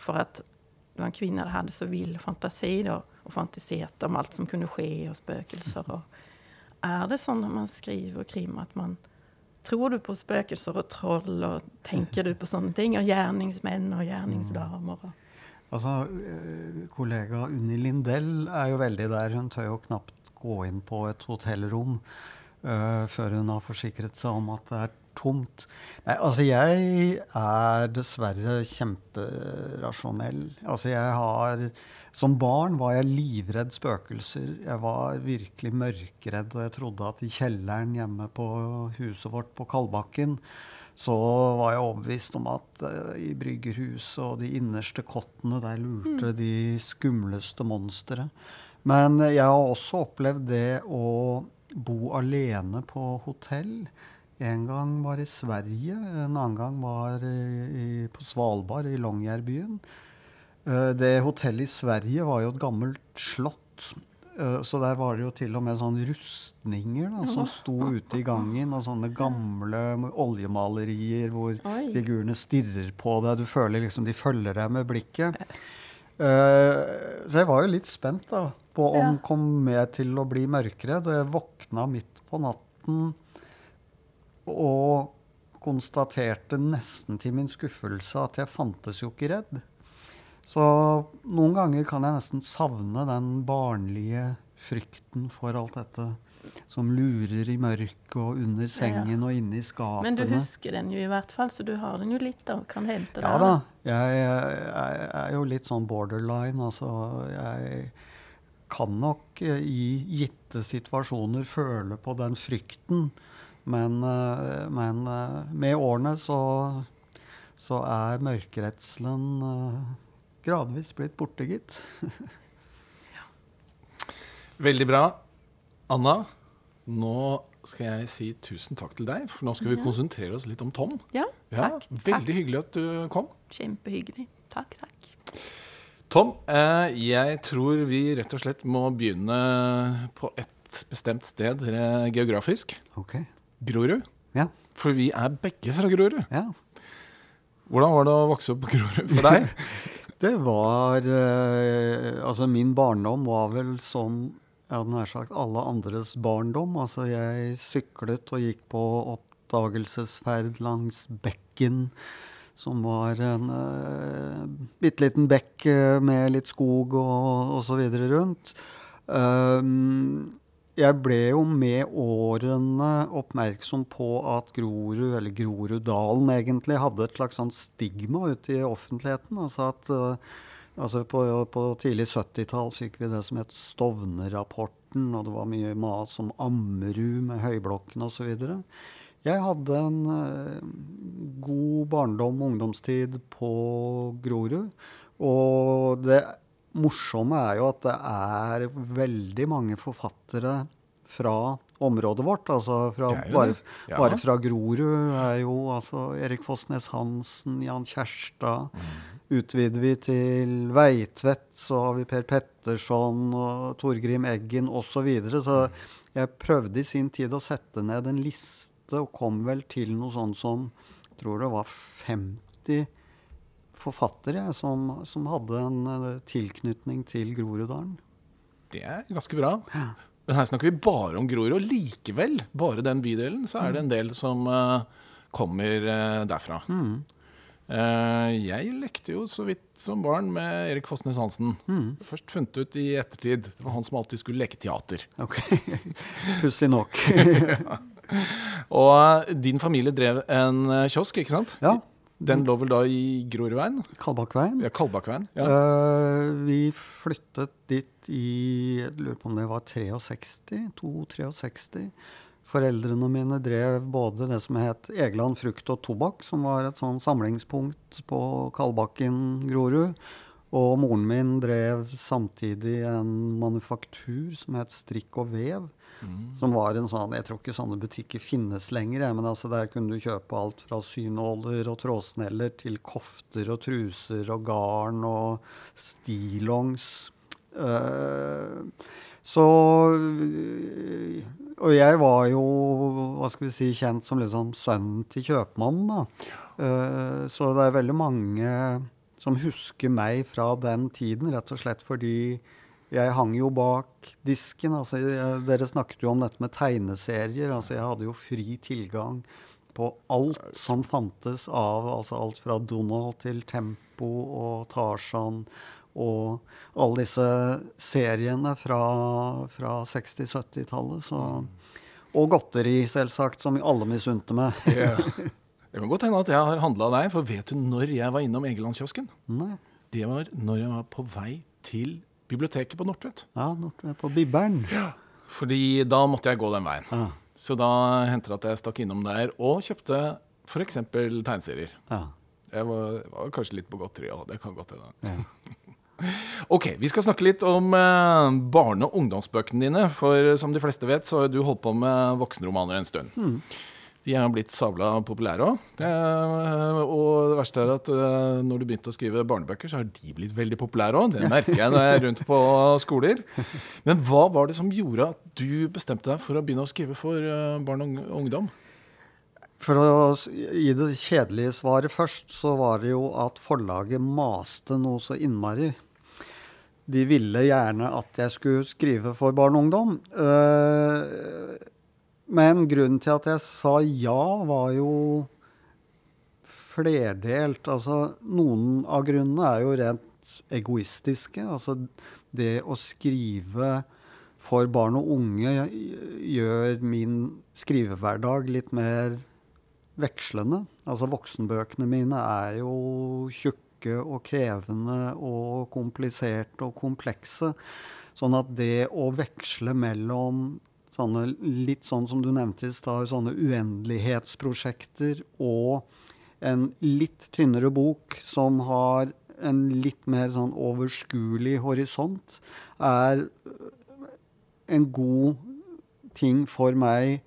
For at det var en kvinne som hadde så vill fantasi da, og fantiserte om alt som kunne skje, og spøkelser. Og er det sånn når man skriver krim at man Tror du på spøkelser og troll, og tenker du på sånne ting? Og gjerningsmenn og gjerningsdamer? Og Altså, eh, kollega Unni Lindell er jo veldig der. Hun tør jo knapt gå inn på et hotellrom uh, før hun har forsikret seg om at det er tomt. Nei, altså jeg er dessverre kjemperasjonell. Altså jeg har Som barn var jeg livredd spøkelser. Jeg var virkelig mørkredd, og jeg trodde at i kjelleren hjemme på huset vårt på Kalbakken så var jeg overbevist om at eh, i bryggerhuset og de innerste kottene, der lurte de skumleste monstre. Men jeg har også opplevd det å bo alene på hotell. En gang var i Sverige, en annen gang var i, i, på Svalbard, i Longyearbyen. Eh, Det hotellet i Sverige var jo et gammelt slott. Eh, Så der var det jo til og med sånne rustninger da, som sto ute i gangen, og sånne gamle oljemalerier hvor Oi. figurene stirrer på deg. Du føler liksom de følger deg med blikket. Eh, så jeg var jo litt spent da, på om Ja. kom jeg til å bli mørkredd, og jeg våkna midt på natten og konstaterte nesten til min skuffelse at jeg fantes jo ikke redd. Så noen ganger kan jeg nesten savne den barnlige frykten for alt dette som lurer i mørket og under sengen og inne i skapene. Men du husker den jo i hvert fall, så du har den jo litt, og Kan hente Ja da. Jeg, jeg er jo litt sånn borderline. Altså, jeg kan nok eh, i gitte situasjoner føle på den frykten. Men, eh, men eh, med årene så, så er mørkeredselen gradvis blitt borte, gitt. Veldig bra. Anna, nå skal jeg si tusen takk til deg, for nå skal vi konsentrere oss litt om Tom. Ja, Ja, takk. veldig hyggelig at du kom. Kjempehyggelig. Takk, takk. Tom, eh, jeg tror vi rett og slett må begynne på et bestemt sted eh, geografisk. Ok. Grorud. Ja. For vi er begge fra Grorud. ja. Hvordan var det å vokse opp på Grorud for deg? Det var eh, Altså, min barndom var vel som jeg hadde nær sagt alle andres barndom. Altså, jeg syklet og gikk på oppdagelsesferd langs bekken, som var en uh, bitte liten bekk uh, med litt skog og osv. rundt. Um, jeg ble jo med årene oppmerksom på at Grorud, eller Groruddalen egentlig, hadde et slags sånn stigma ute i offentligheten. Altså at uh, altså på, på, tidlig 70-tall fikk vi det som het Stovner-rapporten, og det var mye mas om Ammerud med høyblokkene osv. Jeg hadde en uh, god barndom og ungdomstid på Grorud. Og det morsomme er jo at det er veldig mange forfattere fra området vårt. altså fra, bare, ja. bare, fra Grorud er jo altså Erik Fossnes Hansen, Jan Kjærstad. Mm. Utvider vi til Veitvet, så har vi Per Petterson og Torgrim Eggen osv. Så, videre. så jeg prøvde i sin tid å sette ned en liste, og kom vel til noe sånt som jeg tror det var 50 forfattere som, som, hadde en uh, tilknytning til Groruddalen. Det er ganske bra. Ja. Men her snakker vi bare om Grorud, og likevel, bare den bydelen, så er det en del som uh, kommer uh, derfra. Mm. jeg lekte jo så vidt som barn med Erik Fossnes Hansen. Mm. Først funnet ut i ettertid. Det var han som alltid skulle leke teater. Ok, Pussig nok. ja. Og din familie drev en kiosk, ikke sant? Ja. Den lå vel da i Grorudveien? Kalbakkveien. Ja, Kalbakkveien. Ja. Uh, vi flyttet dit i Jeg lurer på om det var 63. 2-63. Foreldrene mine drev både det som het Egeland frukt og tobakk, som var et sånn samlingspunkt på Kalbakken Grorud. Og moren min drev samtidig en manufaktur som het Strikk og vev. Som var en sånn Jeg tror ikke sånne butikker finnes lenger, men altså der kunne du kjøpe alt fra synåler og trådsneller til kofter og truser og garn og stillongs. Uh, så Og jeg var jo, hva skal vi si, kjent som liksom sønnen til kjøpmannen, da. Uh, så det er veldig mange som husker meg fra den tiden, rett og slett fordi jeg hang jo bak disken. altså Dere snakket jo om dette med tegneserier. altså Jeg hadde jo fri tilgang på alt som fantes av altså alt fra Donald til Tempo og Tarzan og alle disse seriene fra, fra 60-70-tallet. Og godteri, selvsagt, som alle misunte meg. yeah. Det kan godt hende at jeg har handla deg, for vet du når jeg var innom Egelandskiosken? Det var når jeg var på vei til biblioteket på Nordtvet. Ja, Nordtvet på Bibberen. Ja, fordi da måtte jeg gå den veien. Ja. Så da hendte det at jeg stakk innom der og kjøpte f.eks. tegneserier. Ja. Jeg var, var, kanskje litt på godteri òg, det kan godt hende. Ja. ok, vi skal snakke litt om eh, barne- og ungdomsbøkene dine. For som de fleste vet, så har du holdt på med voksenromaner en stund. Mm. De er blitt sabla populære òg. Og det verste er at eh, når du begynte å skrive barnebøker, så har de blitt veldig populære òg. Det merker jeg når jeg er rundt på skoler. Men hva var det som gjorde at du bestemte deg for å begynne å skrive for eh, barn og ungdom? For å gi det kjedelige svaret først, så var det jo at forlaget maste noe så innmari. De ville gjerne at jeg skulle skrive for barn og ungdom. Uh, men grunnen til at jeg sa ja, var jo flerdelt. Altså, noen av grunnene er jo rent egoistiske. Altså, det å skrive for barn og unge gjør min skrivehverdag litt mer vekslende. Altså, voksenbøkene mine er jo tjukke og krevende og kompliserte og komplekse. Sånn at det å veksle mellom sånne, litt sånn som du nevnte i stad, sånne uendelighetsprosjekter og en litt tynnere bok som har en litt mer sånn overskuelig horisont, er en god ting for meg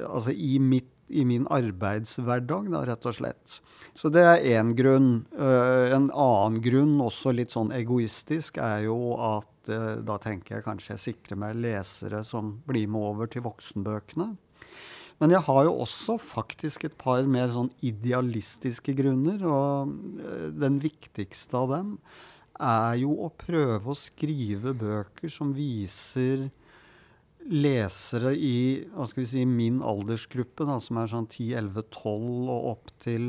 altså i, mitt, i min arbeidshverdag, da, rett og slett. Så det er én grunn. Uh, en annen grunn, også litt sånn egoistisk, er jo at uh, da tenker jeg kanskje jeg sikrer meg lesere som blir med over til voksenbøkene. Men jeg har jo også faktisk et par mer sånn idealistiske grunner. Og uh, den viktigste av dem er jo å prøve å skrive bøker som viser lesere i hva skal vi si, min aldersgruppe, da, som er sånn 10-11-12 og opp til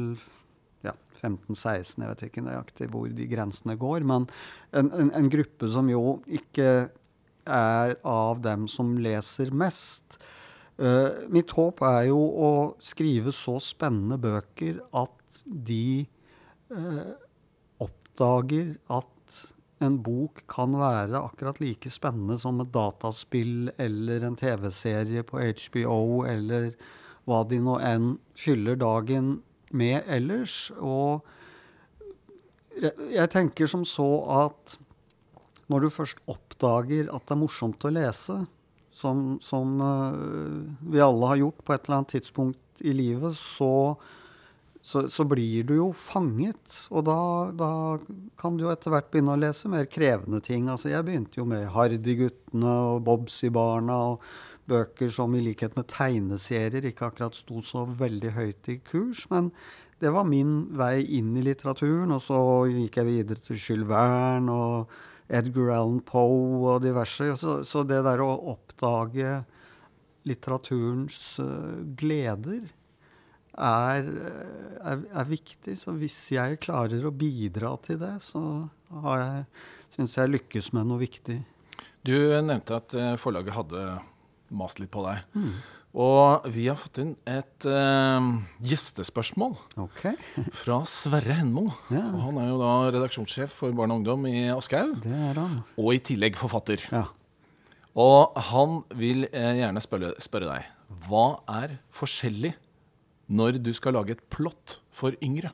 15-16, jeg vet ikke nøyaktig hvor de grensene går, men en, en, en, gruppe som jo ikke er av dem som leser mest. Uh, mitt håp er jo å skrive så spennende bøker at de uh, oppdager at en bok kan være akkurat like spennende som et dataspill eller en TV-serie på HBO eller hva de nå enn fyller dagen med ellers. Og jeg tenker som så at når du først oppdager at det er morsomt å lese, som, som uh, vi alle har gjort på et eller annet tidspunkt i livet, så så, så, blir du jo fanget. Og da, da, kan du jo etter hvert begynne å lese mer krevende ting. Altså, jeg begynte jo med Hardy-guttene og Bobsy-barna og bøker som i likhet med tegneserier ikke akkurat sto så veldig høyt i kurs. Men det var min vei inn i litteraturen. Og så gikk jeg videre til Jules Verne og Edgar Allan Poe og diverse. Så, så det der å oppdage litteraturens uh, gleder er, er, er, viktig. Så hvis jeg klarer å bidra til det, så har syns jeg lykkes med noe viktig. Du nevnte at eh, forlaget hadde mast litt på deg. Mm. Og vi har fått inn et uh, gjestespørsmål okay. fra Sverre Henmo. Ja. Han er jo da redaksjonssjef for Barn og ungdom i Aschehoug. Og i tillegg forfatter. Ja. Og han vil uh, gjerne spørre, spørre deg hva er forskjellig når du skal lage et plott for yngre,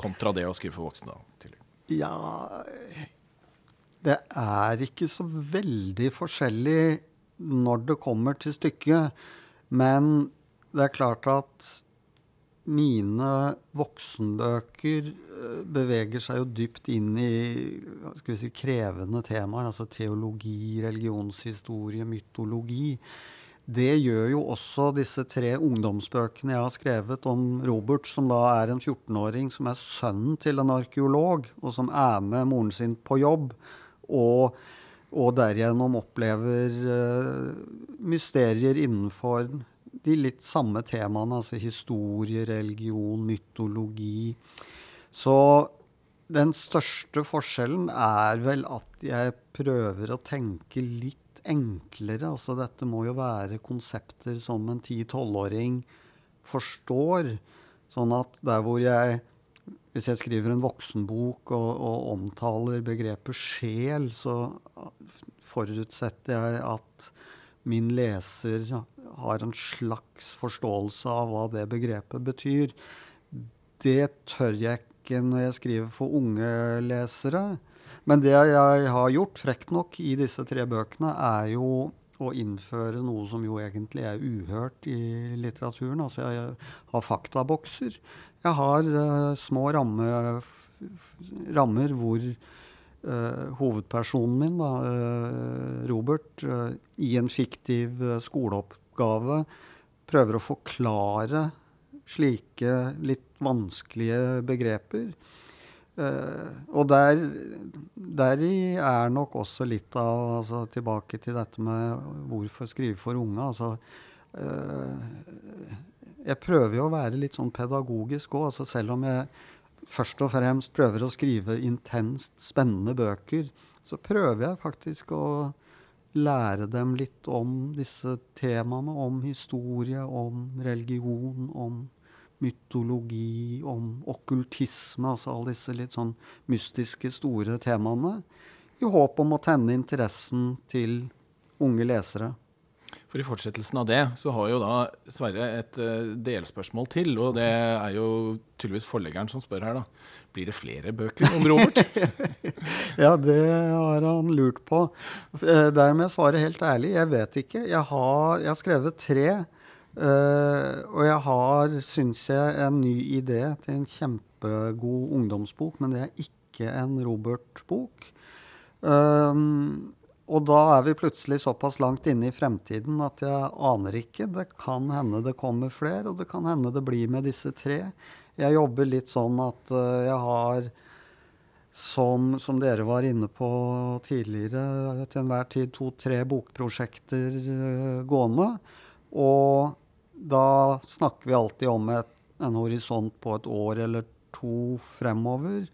kontra det å skrive for voksne? da, Ja Det er ikke så veldig forskjellig når det kommer til stykket. Men det er klart at mine voksenbøker eh, beveger seg jo dypt inn i si, krevende temaer. Altså teologi, religionshistorie, mytologi. Det gjør jo også disse tre ungdomsbøkene jeg har skrevet om Robert, som da er en 14-åring som er sønnen til en arkeolog, og som er med moren sin på jobb, og, og derigjennom opplever uh, mysterier innenfor de litt samme temaene, altså historie, religion, mytologi. Så den største forskjellen er vel at jeg prøver å tenke litt enklere. Altså dette må jo være konsepter som en 10-12-åring forstår. Sånn at der hvor jeg Hvis jeg skriver en voksenbok og, og omtaler begrepet sjel, så forutsetter jeg at min leser har en slags forståelse av hva det begrepet betyr. Det tør jeg ikke når jeg skriver for unge lesere. Men det jeg har gjort, frekt nok, i disse tre bøkene, er jo å innføre noe som jo egentlig er uhørt i litteraturen. Altså jeg har faktabokser. Jeg har uh, små ramme, rammer hvor uh, hovedpersonen min, da, uh, Robert, i en fiktiv skoleoppgave prøver å forklare slike litt vanskelige begreper. Uh, og der, deri er nok også litt av altså, Tilbake til dette med hvorfor skrive for unge. Altså, uh, jeg prøver jo å være litt sånn pedagogisk òg. Altså, selv om jeg først og fremst prøver å skrive intenst spennende bøker, så prøver jeg faktisk å lære dem litt om disse temaene. Om historie, om religion, om mytologi, om okkultisme, altså alle disse litt sånn mystiske, store temaene, i håp om å tenne interessen til unge lesere. For I fortsettelsen av det så har jo da Sverre et uh, delspørsmål til. Og det er jo tydeligvis forleggeren som spør her, da. Blir det flere bøker om Robert? ja, det har han lurt på. Uh, der må jeg helt ærlig, jeg vet ikke. Jeg har, jeg har skrevet tre. Uh, og jeg har, syns jeg, en ny idé til en kjempegod ungdomsbok, men det er ikke en Robert-bok. Um, og da er vi plutselig såpass langt inne i fremtiden at jeg aner ikke. Det kan hende det kommer flere, og det kan hende det blir med disse tre. Jeg jobber litt sånn at uh, jeg har som, som, dere var inne på tidligere, til enhver tid to-tre bokprosjekter uh, gående. Og da snakker vi alltid om et, en horisont på et år eller to fremover.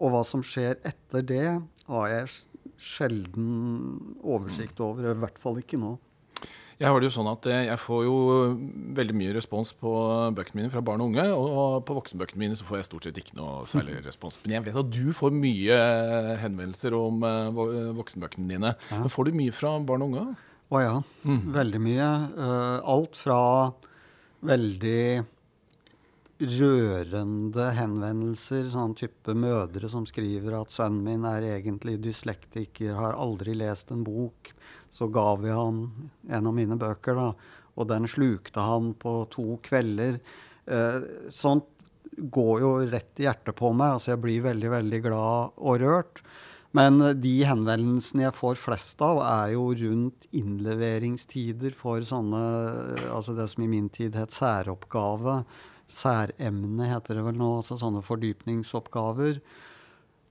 Og hva som skjer etter det, har jeg sjelden oversikt over. I hvert fall ikke nå. Jeg har det jo sånn at eh, jeg får jo veldig mye respons på bøkene mine fra barn og unge. Og på voksenbøkene mine så får jeg stort sett ikke noe særlig respons. Men jeg vet at du får mye henvendelser om eh, voksenbøkene dine. Men får du mye fra barn og unge? Å ja. Mm. Veldig mye. Uh, alt fra veldig rørende henvendelser, sånn type mødre som skriver at sønnen min er egentlig dyslektiker, har aldri lest en bok, så ga vi ham en av mine bøker, da, og den slukte han på to kvelder. Eh, sånt går jo rett i hjertet på meg. altså Jeg blir veldig, veldig glad og rørt. Men de henvendelsene jeg får flest av, er jo rundt innleveringstider for sånne Altså det som i min tid het særoppgave. Særemne heter det vel nå. Altså sånne fordypningsoppgaver.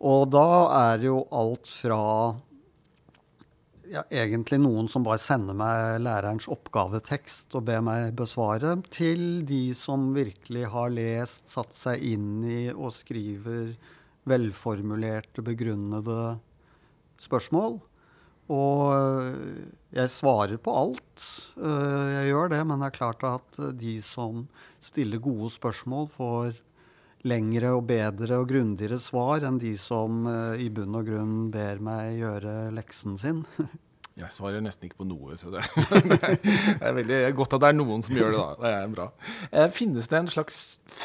Og da er jo alt fra ja, egentlig noen som bare sender meg lærerens oppgavetekst og ber meg besvare, til de som virkelig har lest, satt seg inn i og skriver velformulerte, begrunnede spørsmål. Og eh, jeg svarer på alt. Eh, jeg gjør det, men det er klart at de som stiller gode spørsmål, får lengre og bedre og grundigere svar enn de som uh, i bunn og grunn ber meg gjøre leksen sin. Jeg svarer nesten ikke på noe, så det, det er veldig godt at det er noen som gjør det. da. Det er bra. Eh, finnes det en slags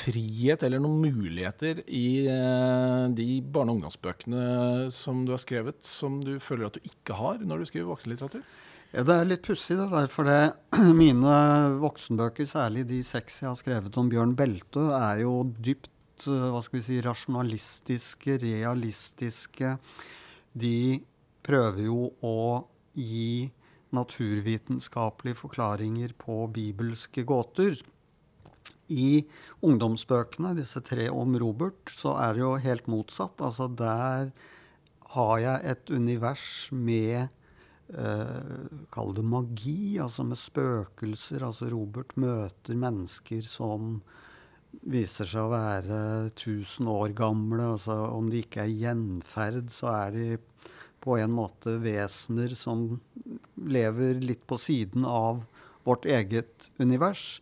frihet eller noen muligheter i eh, de barne- og ungdomsbøkene som du har skrevet, som du føler at du ikke har når du skriver voksenlitteratur? Ja, Det er litt pussig, det der. For det, mine voksenbøker, særlig de seks jeg har skrevet om Bjørn Belte, er jo dypt Eh, hva skal vi si, rasjonalistiske, realistiske. De prøver jo å gi naturvitenskapelige forklaringer på bibelske gåter. I ungdomsbøkene, disse tre om Robert, så er det jo helt motsatt. Altså der har jeg et univers med Uh, Kall det magi, altså med spøkelser. Altså Robert møter mennesker som viser seg å være 1000 år gamle. Altså, om de ikke er gjenferd, så er de på en måte vesener som lever litt på siden av vårt eget univers.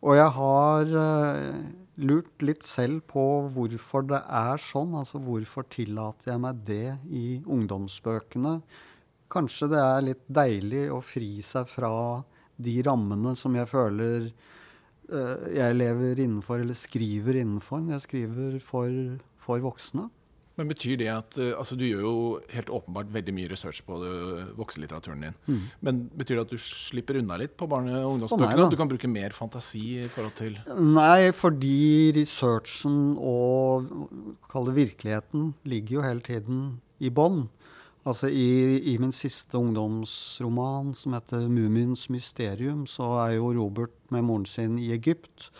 Og jeg har uh, lurt litt selv på hvorfor det er sånn. Altså hvorfor tillater jeg meg det i ungdomsbøkene? Kanskje det er litt deilig å fri seg fra de rammene som jeg føler uh, jeg lever innenfor, eller skriver innenfor. Jeg skriver for, for voksne. Men Betyr det at eh, altså Du gjør jo helt åpenbart veldig mye research på vokselitteraturen din. Mm. Men betyr det at du slipper unna litt på barne- og ungdomsbøkene? At du kan bruke mer fantasi i forhold til Nei, fordi researchen og kall det virkeligheten ligger jo hele tiden i bånn. Altså i, i, min siste ungdomsroman, som heter 'Mumiens mysterium', så er jo Robert med moren sin i Egypt.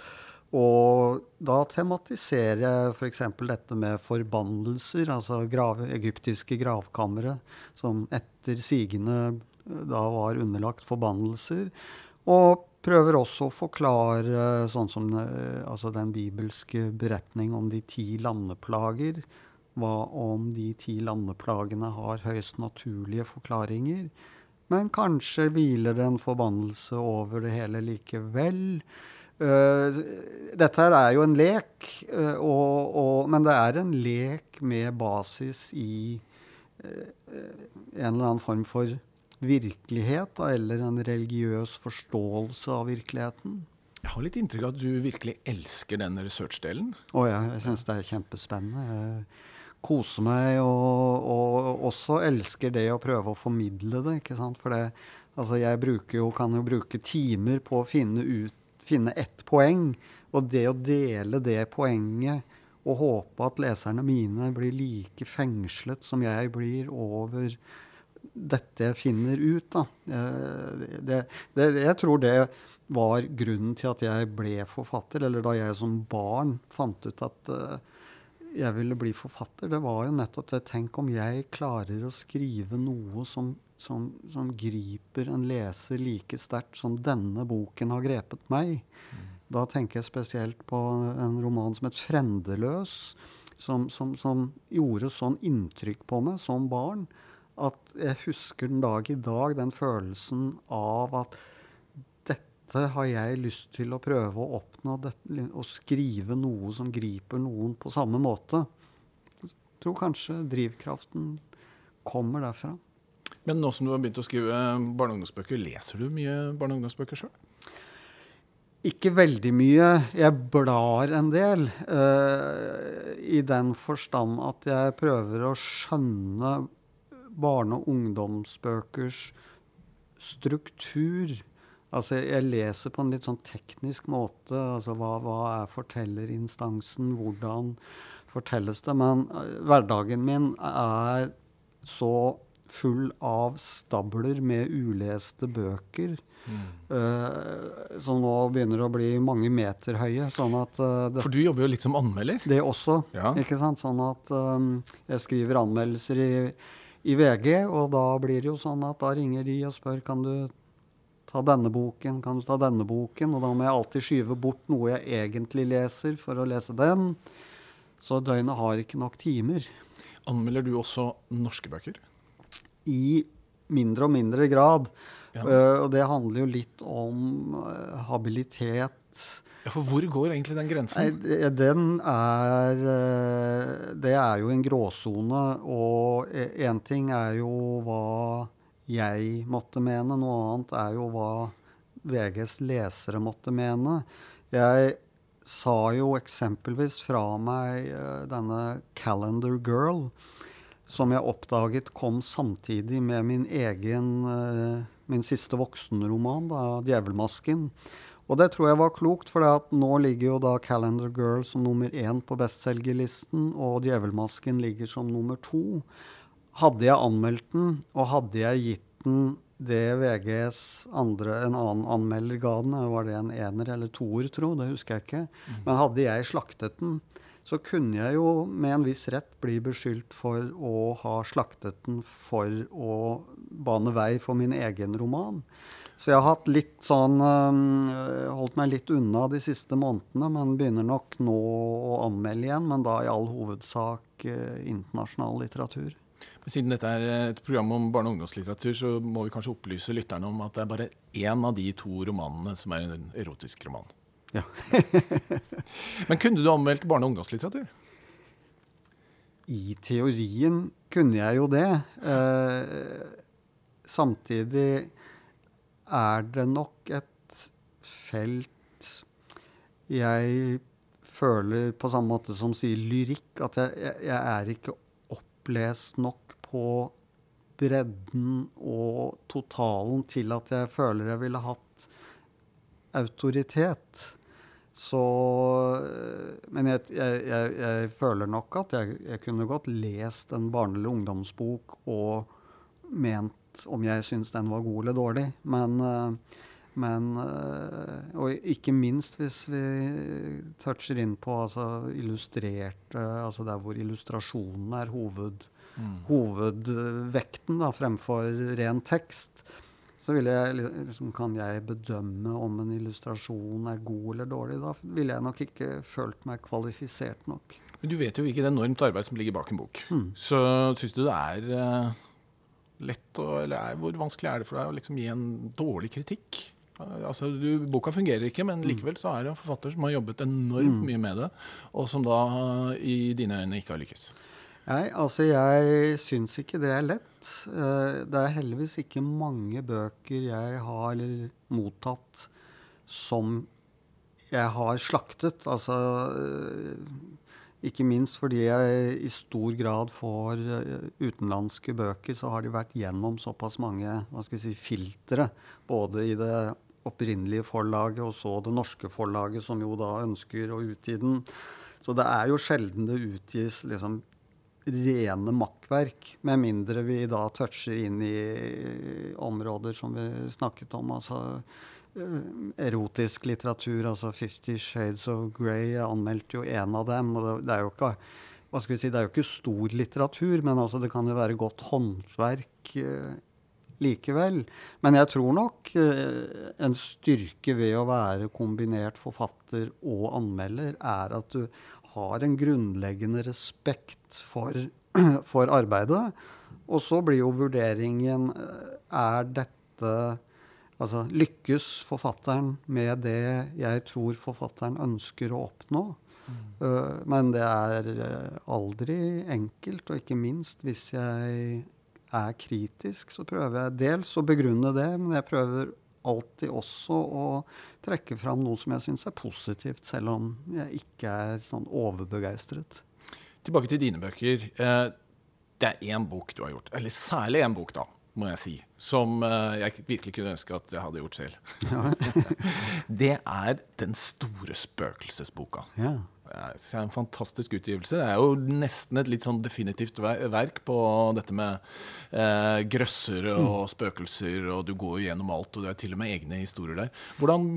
Og da tematiserer jeg f.eks. dette med forbannelser, altså grav, egyptiske gravkamre, som etter sigende eh, da var underlagt forbannelser. Og prøver også å forklare sånn som eh, altså den bibelske beretning om de ti landeplager hva om de ti landeplagene har høyst naturlige forklaringer? Men kanskje hviler det en forbannelse over det hele likevel. Uh, dette her er jo en lek, uh, og, og, men det er en lek med basis i uh, en eller annen form for virkelighet, da, eller en religiøs forståelse av virkeligheten. Jeg har litt inntrykk av at du virkelig elsker den researchdelen. Å oh, ja, jeg syns det er kjempespennende. Jeg, koser meg og, og, også elsker det å prøve å formidle det. ikke sant? For det, altså jeg jo, kan jo bruke timer på å finne, ut, finne ett poeng. Og det å dele det poenget og håpe at leserne mine blir like fengslet som jeg blir over dette jeg finner ut, da. Eh, det, det, jeg tror det var grunnen til at jeg ble forfatter, eller da jeg som barn fant ut at uh, jeg ville bli forfatter, det var jo nettopp det Tenk om jeg klarer å skrive noe som, som, som griper en leser like sterkt som denne boken har grepet meg. Mm. Da tenker jeg spesielt på en roman som het 'Frendeløs', som, som, som, gjorde sånn inntrykk på meg som barn at jeg husker den dag i dag den følelsen av at dette har jeg lyst til å prøve å oppnå. Dette, å skrive noe som griper noen på samme måte. Jeg tror kanskje drivkraften kommer derfra. Men nå som du har begynt å skrive barne- og ungdomsbøker, leser du mye barne- og ungdomsbøker sjøl? Ikke veldig mye. Jeg blar en del. Uh, I den forstand at jeg prøver å skjønne barne- og ungdomsbøkers struktur. Altså, jeg leser på en litt sånn teknisk måte. Altså, hva, hva er fortellerinstansen? Hvordan fortelles det? Men uh, hverdagen min er så full av stabler med uleste bøker. Mm. Uh, som nå begynner å bli mange meter høye. Sånn at, uh, det, For du jobber jo litt som anmelder? Det også. Ja. ikke sant? Sånn at um, jeg skriver anmeldelser i, i, VG, og da blir det jo sånn at da ringer de og spør kan du ta denne boken, kan du ta denne boken? Og da må jeg alltid skyve bort noe jeg egentlig leser, for å lese den. Så døgnet har ikke nok timer. Anmelder du også norske bøker? I mindre og mindre grad. Ja. Uh, og det handler jo litt om uh, habilitet. Ja, For hvor går egentlig den grensen? Nei, den er uh, Det er jo en gråsone. Og én ting er jo hva jeg måtte mene. Noe annet er jo hva VGs lesere måtte mene. Jeg sa jo eksempelvis fra meg denne 'Calendar Girl', som jeg oppdaget kom samtidig med min egen uh, min siste voksenroman, da, 'Djevelmasken'. Og det tror jeg var klokt, for nå ligger jo da 'Calendar Girl' som nummer én på bestselgerlisten, og 'Djevelmasken' ligger som nummer to. Hadde jeg anmeldt den, og hadde jeg gitt den det VGs andre, en annen anmelder ga den, var det en ener eller toer, tro, det husker jeg ikke, mm. men hadde jeg slaktet den, så kunne jeg jo med en viss rett bli beskyldt for å ha slaktet den for å bane vei for min egen roman. Så jeg har hatt litt sånn holdt meg litt unna de siste månedene, men begynner nok nå å anmelde igjen, men da i all hovedsak uh, internasjonal litteratur. Men siden dette er et program om barne- og ungdomslitteratur, så må vi kanskje opplyse lytterne om at det er bare én av de to romanene som er en erotisk roman. Ja. Men kunne du anmeldt barne- og ungdomslitteratur? I teorien kunne jeg jo det. Eh, samtidig er det nok et felt jeg føler på samme måte som sier lyrikk, at jeg, jeg, er ikke opplest nok på bredden og totalen til at jeg føler jeg ville hatt autoritet. Så Men jeg, jeg, jeg, jeg føler nok at jeg, kunne godt lest en barne- eller ungdomsbok og ment om jeg syns den var god eller dårlig. Men, men Og ikke minst hvis vi toucher inn på altså, illustrerte Altså der hvor illustrasjonen er hoved, mm. hovedvekten da, fremfor ren tekst så jeg, liksom, kan jeg bedømme om en illustrasjon er god eller dårlig. Da ville jeg nok ikke følt meg kvalifisert nok. Men du vet jo hvilket enormt arbeid som ligger bak en bok. Mm. Så syns du det er uh, lett å, Eller er, hvor vanskelig er det for deg å liksom gi en dårlig kritikk? Altså, du, boka fungerer ikke, men hmm. likevel så er det en forfatter som har jobbet enormt mm. mye med det, og som da i dine øyne ikke har lykkes. Nei, altså jeg syns ikke det er lett. Eh, det er heldigvis ikke mange bøker jeg har mottatt som jeg har slaktet. Altså eh, ikke minst fordi jeg i stor grad får eh, utenlandske bøker, så har de vært gjennom såpass mange hva skal vi si, filtre. Både i det opprinnelige forlaget og så det norske forlaget, som jo da ønsker å utgi den. Så det er jo sjelden det utgis liksom rene makkverk, med mindre vi da toucher inn i områder som vi snakket om. altså eh, Erotisk litteratur, altså 'Fifty Shades of Grey', jeg anmeldte jo en av dem. og Det er jo ikke hva skal vi si, Det er jo ikke stor litteratur, men altså det kan jo være godt håndverk eh, likevel. Men jeg tror nok eh, en styrke ved å være kombinert forfatter og anmelder, er at du har en grunnleggende respekt for, for arbeidet. Og så blir jo vurderingen eh, Er dette Altså, lykkes forfatteren med det jeg tror forfatteren ønsker å oppnå? Mm. Uh, men det er uh, aldri enkelt, og ikke minst hvis jeg er kritisk, så prøver jeg dels å begrunne det, men jeg prøver alltid også å trekke fram noe som jeg syns er positivt, selv om jeg ikke er sånn overbegeistret. Tilbake til dine bøker. Uh, det er én bok du har gjort, eller særlig én bok, da, må jeg si, som uh, jeg virkelig kunne ønske at jeg hadde gjort selv. det er den store spøkelsesboka. Ja det er en fantastisk utgivelse. Det er jo nesten et litt sånn definitivt verk på dette med eh, grøsser og mm. spøkelser, og du går gjennom alt, og det er til og med egne historier der. Hvordan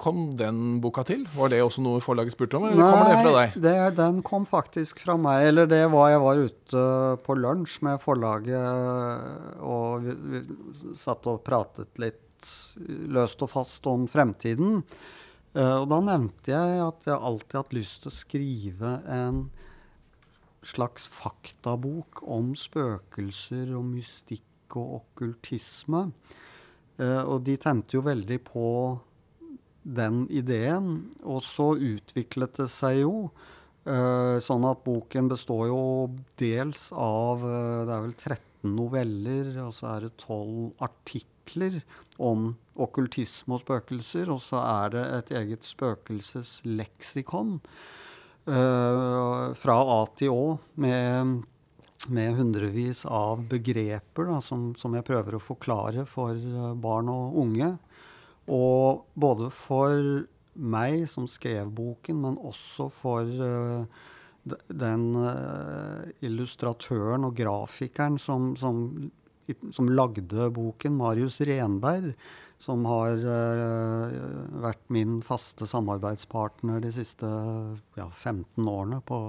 kom den boka til? Var det også noe forlaget spurte om, eller Nei, kommer det fra deg? Det, den kom faktisk fra meg. Eller det var jeg var ute på lunsj med forlaget, og vi, vi satt og pratet litt løst og fast om fremtiden. Uh, og da nevnte jeg at jeg alltid har hatt lyst til å skrive en slags faktabok om spøkelser og mystikk og okkultisme. Uh, og de tente jo veldig på den ideen. Og så utviklet det seg jo uh, sånn at boken består jo dels av Det er vel 13 noveller, og så er det 12 artikler om okkultisme og spøkelser, og så er det et eget spøkelsesleksikon uh, fra A til Å med, med hundrevis av begreper da, som, som, jeg prøver å forklare for uh, barn og unge. Og både for meg som skrev boken, men også for uh, den illustratøren og grafikeren som, som som lagde boken, Marius Renberg, som har uh, vært min faste samarbeidspartner de siste ja, 15 årene på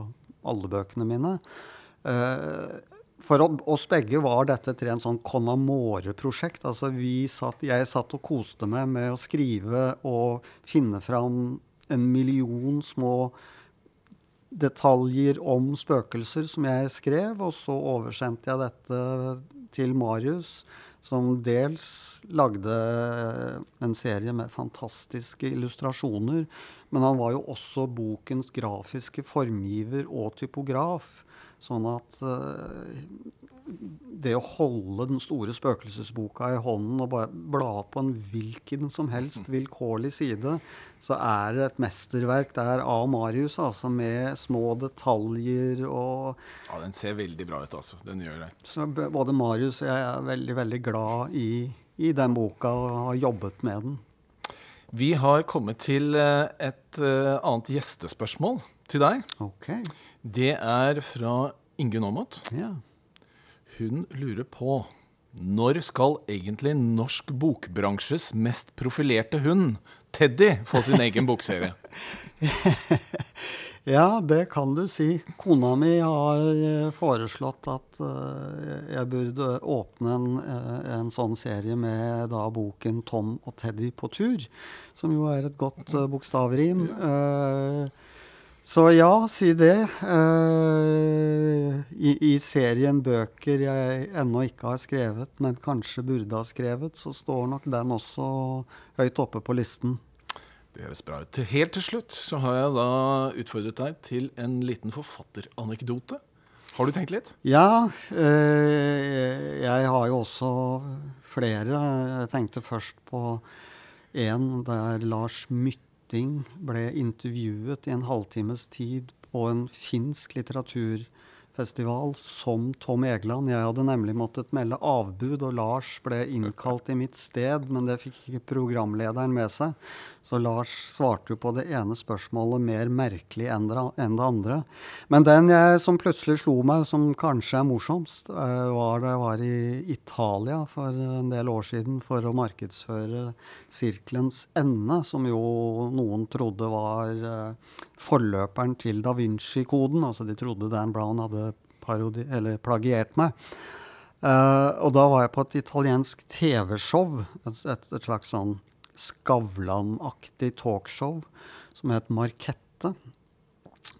alle bøkene mine. Uh, for oss begge var dette til en sånn Conamore-prosjekt. Altså satt, jeg satt og koste meg med å skrive og finne fram en million små detaljer om spøkelser som jeg skrev, og så oversendte jeg dette til Marius, som dels lagde en serie med fantastiske illustrasjoner, men han var jo også bokens grafiske formgiver og typograf. Sånn at uh, det å holde den store spøkelsesboka i hånden og bare bla på en hvilken som helst vilkårlig side, så er det et mesterverk der av Marius, altså med små detaljer og Ja, den ser veldig bra ut, altså. Den gjør det. Så både Marius og jeg er veldig, veldig glad i, i den boka og har jobbet med den. Vi har kommet til eh, et uh, annet gjestespørsmål til deg. Okay. Det er fra Ingunn Aamodt. Ja. Hun lurer på når skal egentlig norsk bokbransjes mest profilerte hund, Teddy, få sin egen bokserie? ja, det kan du si. Kona mi har eh, foreslått at uh, jeg burde åpne en, uh, en, sånn serie med da boken 'Tom og Teddy på tur', som jo er et godt bokstavrim. Uh, så ja, si det. Uh, i, i, serien bøker jeg ennå ikke har skrevet, men kanskje burde ha skrevet, så står nok den også høyt oppe på listen. Det høres bra ut. Helt til slutt så har jeg da utfordret deg til en liten forfatteranekdote. Har du tenkt litt? Ja. Uh, jeg har jo også flere. Jeg tenkte først på en der Lars Mytte Hytting ble intervjuet i en halvtimes tid på en finsk litteratur festival som Tom Egeland. Jeg hadde nemlig måttet melde avbud, og Lars ble innkalt i mitt sted, men det fikk ikke programlederen med seg. Så Lars svarte jo på det ene spørsmålet mer merkelig enn det andre. Men den jeg, som plutselig slo meg, som kanskje er morsomst, eh, var da jeg var i Italia for en del år siden for å markedsføre Sirkelens ende, som jo noen trodde var eh, forløperen til Da Vinci-koden. Altså de trodde Dan Brown hadde parodi, plagiert meg. Uh, og da var jeg på et italiensk TV-show, et, et, et, slags sånn Skavlan-aktig talkshow som het Markette.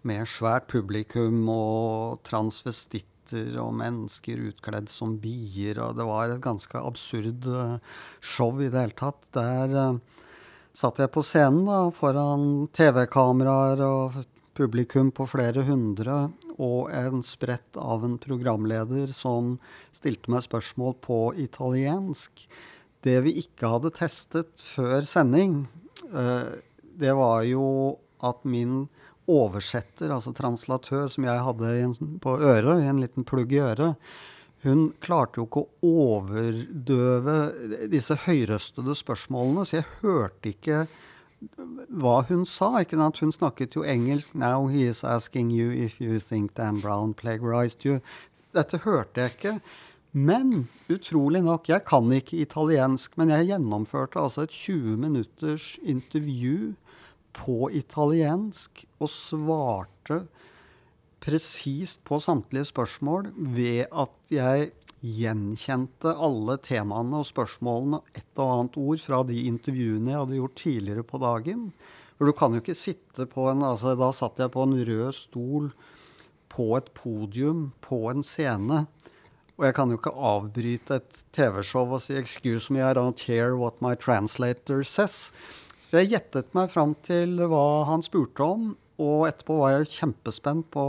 Med svært publikum og transvestitter og mennesker utkledd som bier. Og det var et ganske absurd uh, show i det hele tatt. Der uh, satt jeg på scenen da, foran TV-kameraer og publikum på flere hundre, og en sprett av en programleder som stilte meg spørsmål på italiensk. Det vi ikke hadde testet før sending, eh, det var jo at min oversetter, altså translatør, som jeg hadde på øret, i en liten plugg i øret, hun klarte jo ikke å overdøve disse høyrøstede spørsmålene, så jeg hørte ikke hva hun sa. ikke sant? Hun snakket jo engelsk. 'Now he is asking you if you think Dan Brown plagiarized you'. Dette hørte jeg ikke. Men utrolig nok, jeg kan ikke italiensk, men jeg gjennomførte altså et 20 minutters intervju på italiensk og svarte presist på samtlige spørsmål ved at jeg gjenkjente alle temaene og spørsmålene et og annet ord fra de intervjuene jeg hadde gjort tidligere på dagen. For du kan jo ikke sitte på en altså Da satt jeg på en rød stol på et podium på en scene. Og jeg kan jo ikke avbryte et TV-show og si 'excuse me, I don't hear what my translator says'. Så jeg gjettet meg fram til hva han spurte om, og etterpå var jeg kjempespent på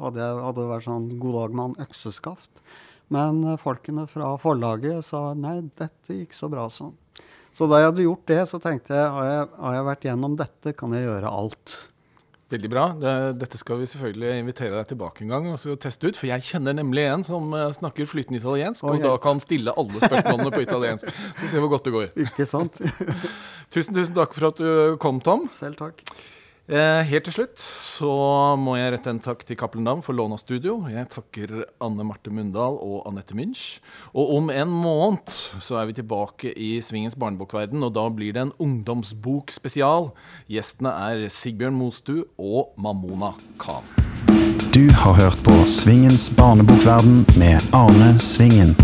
Hadde det vært sånn 'god dag, mann, økseskaft'. Men eh, folkene fra forlaget sa nei, dette gikk så bra sånn. Så da jeg hadde gjort det, så tenkte jeg har jeg, har jeg vært gjennom dette, kan jeg gjøre alt. Veldig bra. Dette skal vi selvfølgelig invitere deg tilbake en gang og teste ut. For jeg kjenner nemlig en som uh, snakker flytende italiensk, okay. og da kan stille alle spørsmålene på italiensk. Vi får se hvor godt det går. Ikke sant? tusen, tusen takk for at du kom, Tom. Selv takk. Eh, helt til slutt så må jeg rette en takk til Cappelen Dam for lån studio. Jeg takker Anne Marte Mundal og Anette Münch. Og om en måned så er vi tilbake i Svingens barnebokverden, og da blir det en ungdomsbokspesial. Gjestene er Sigbjørn Mostu og Mamona Khan. Du har hørt på Svingens barnebokverden med Arne Svingen.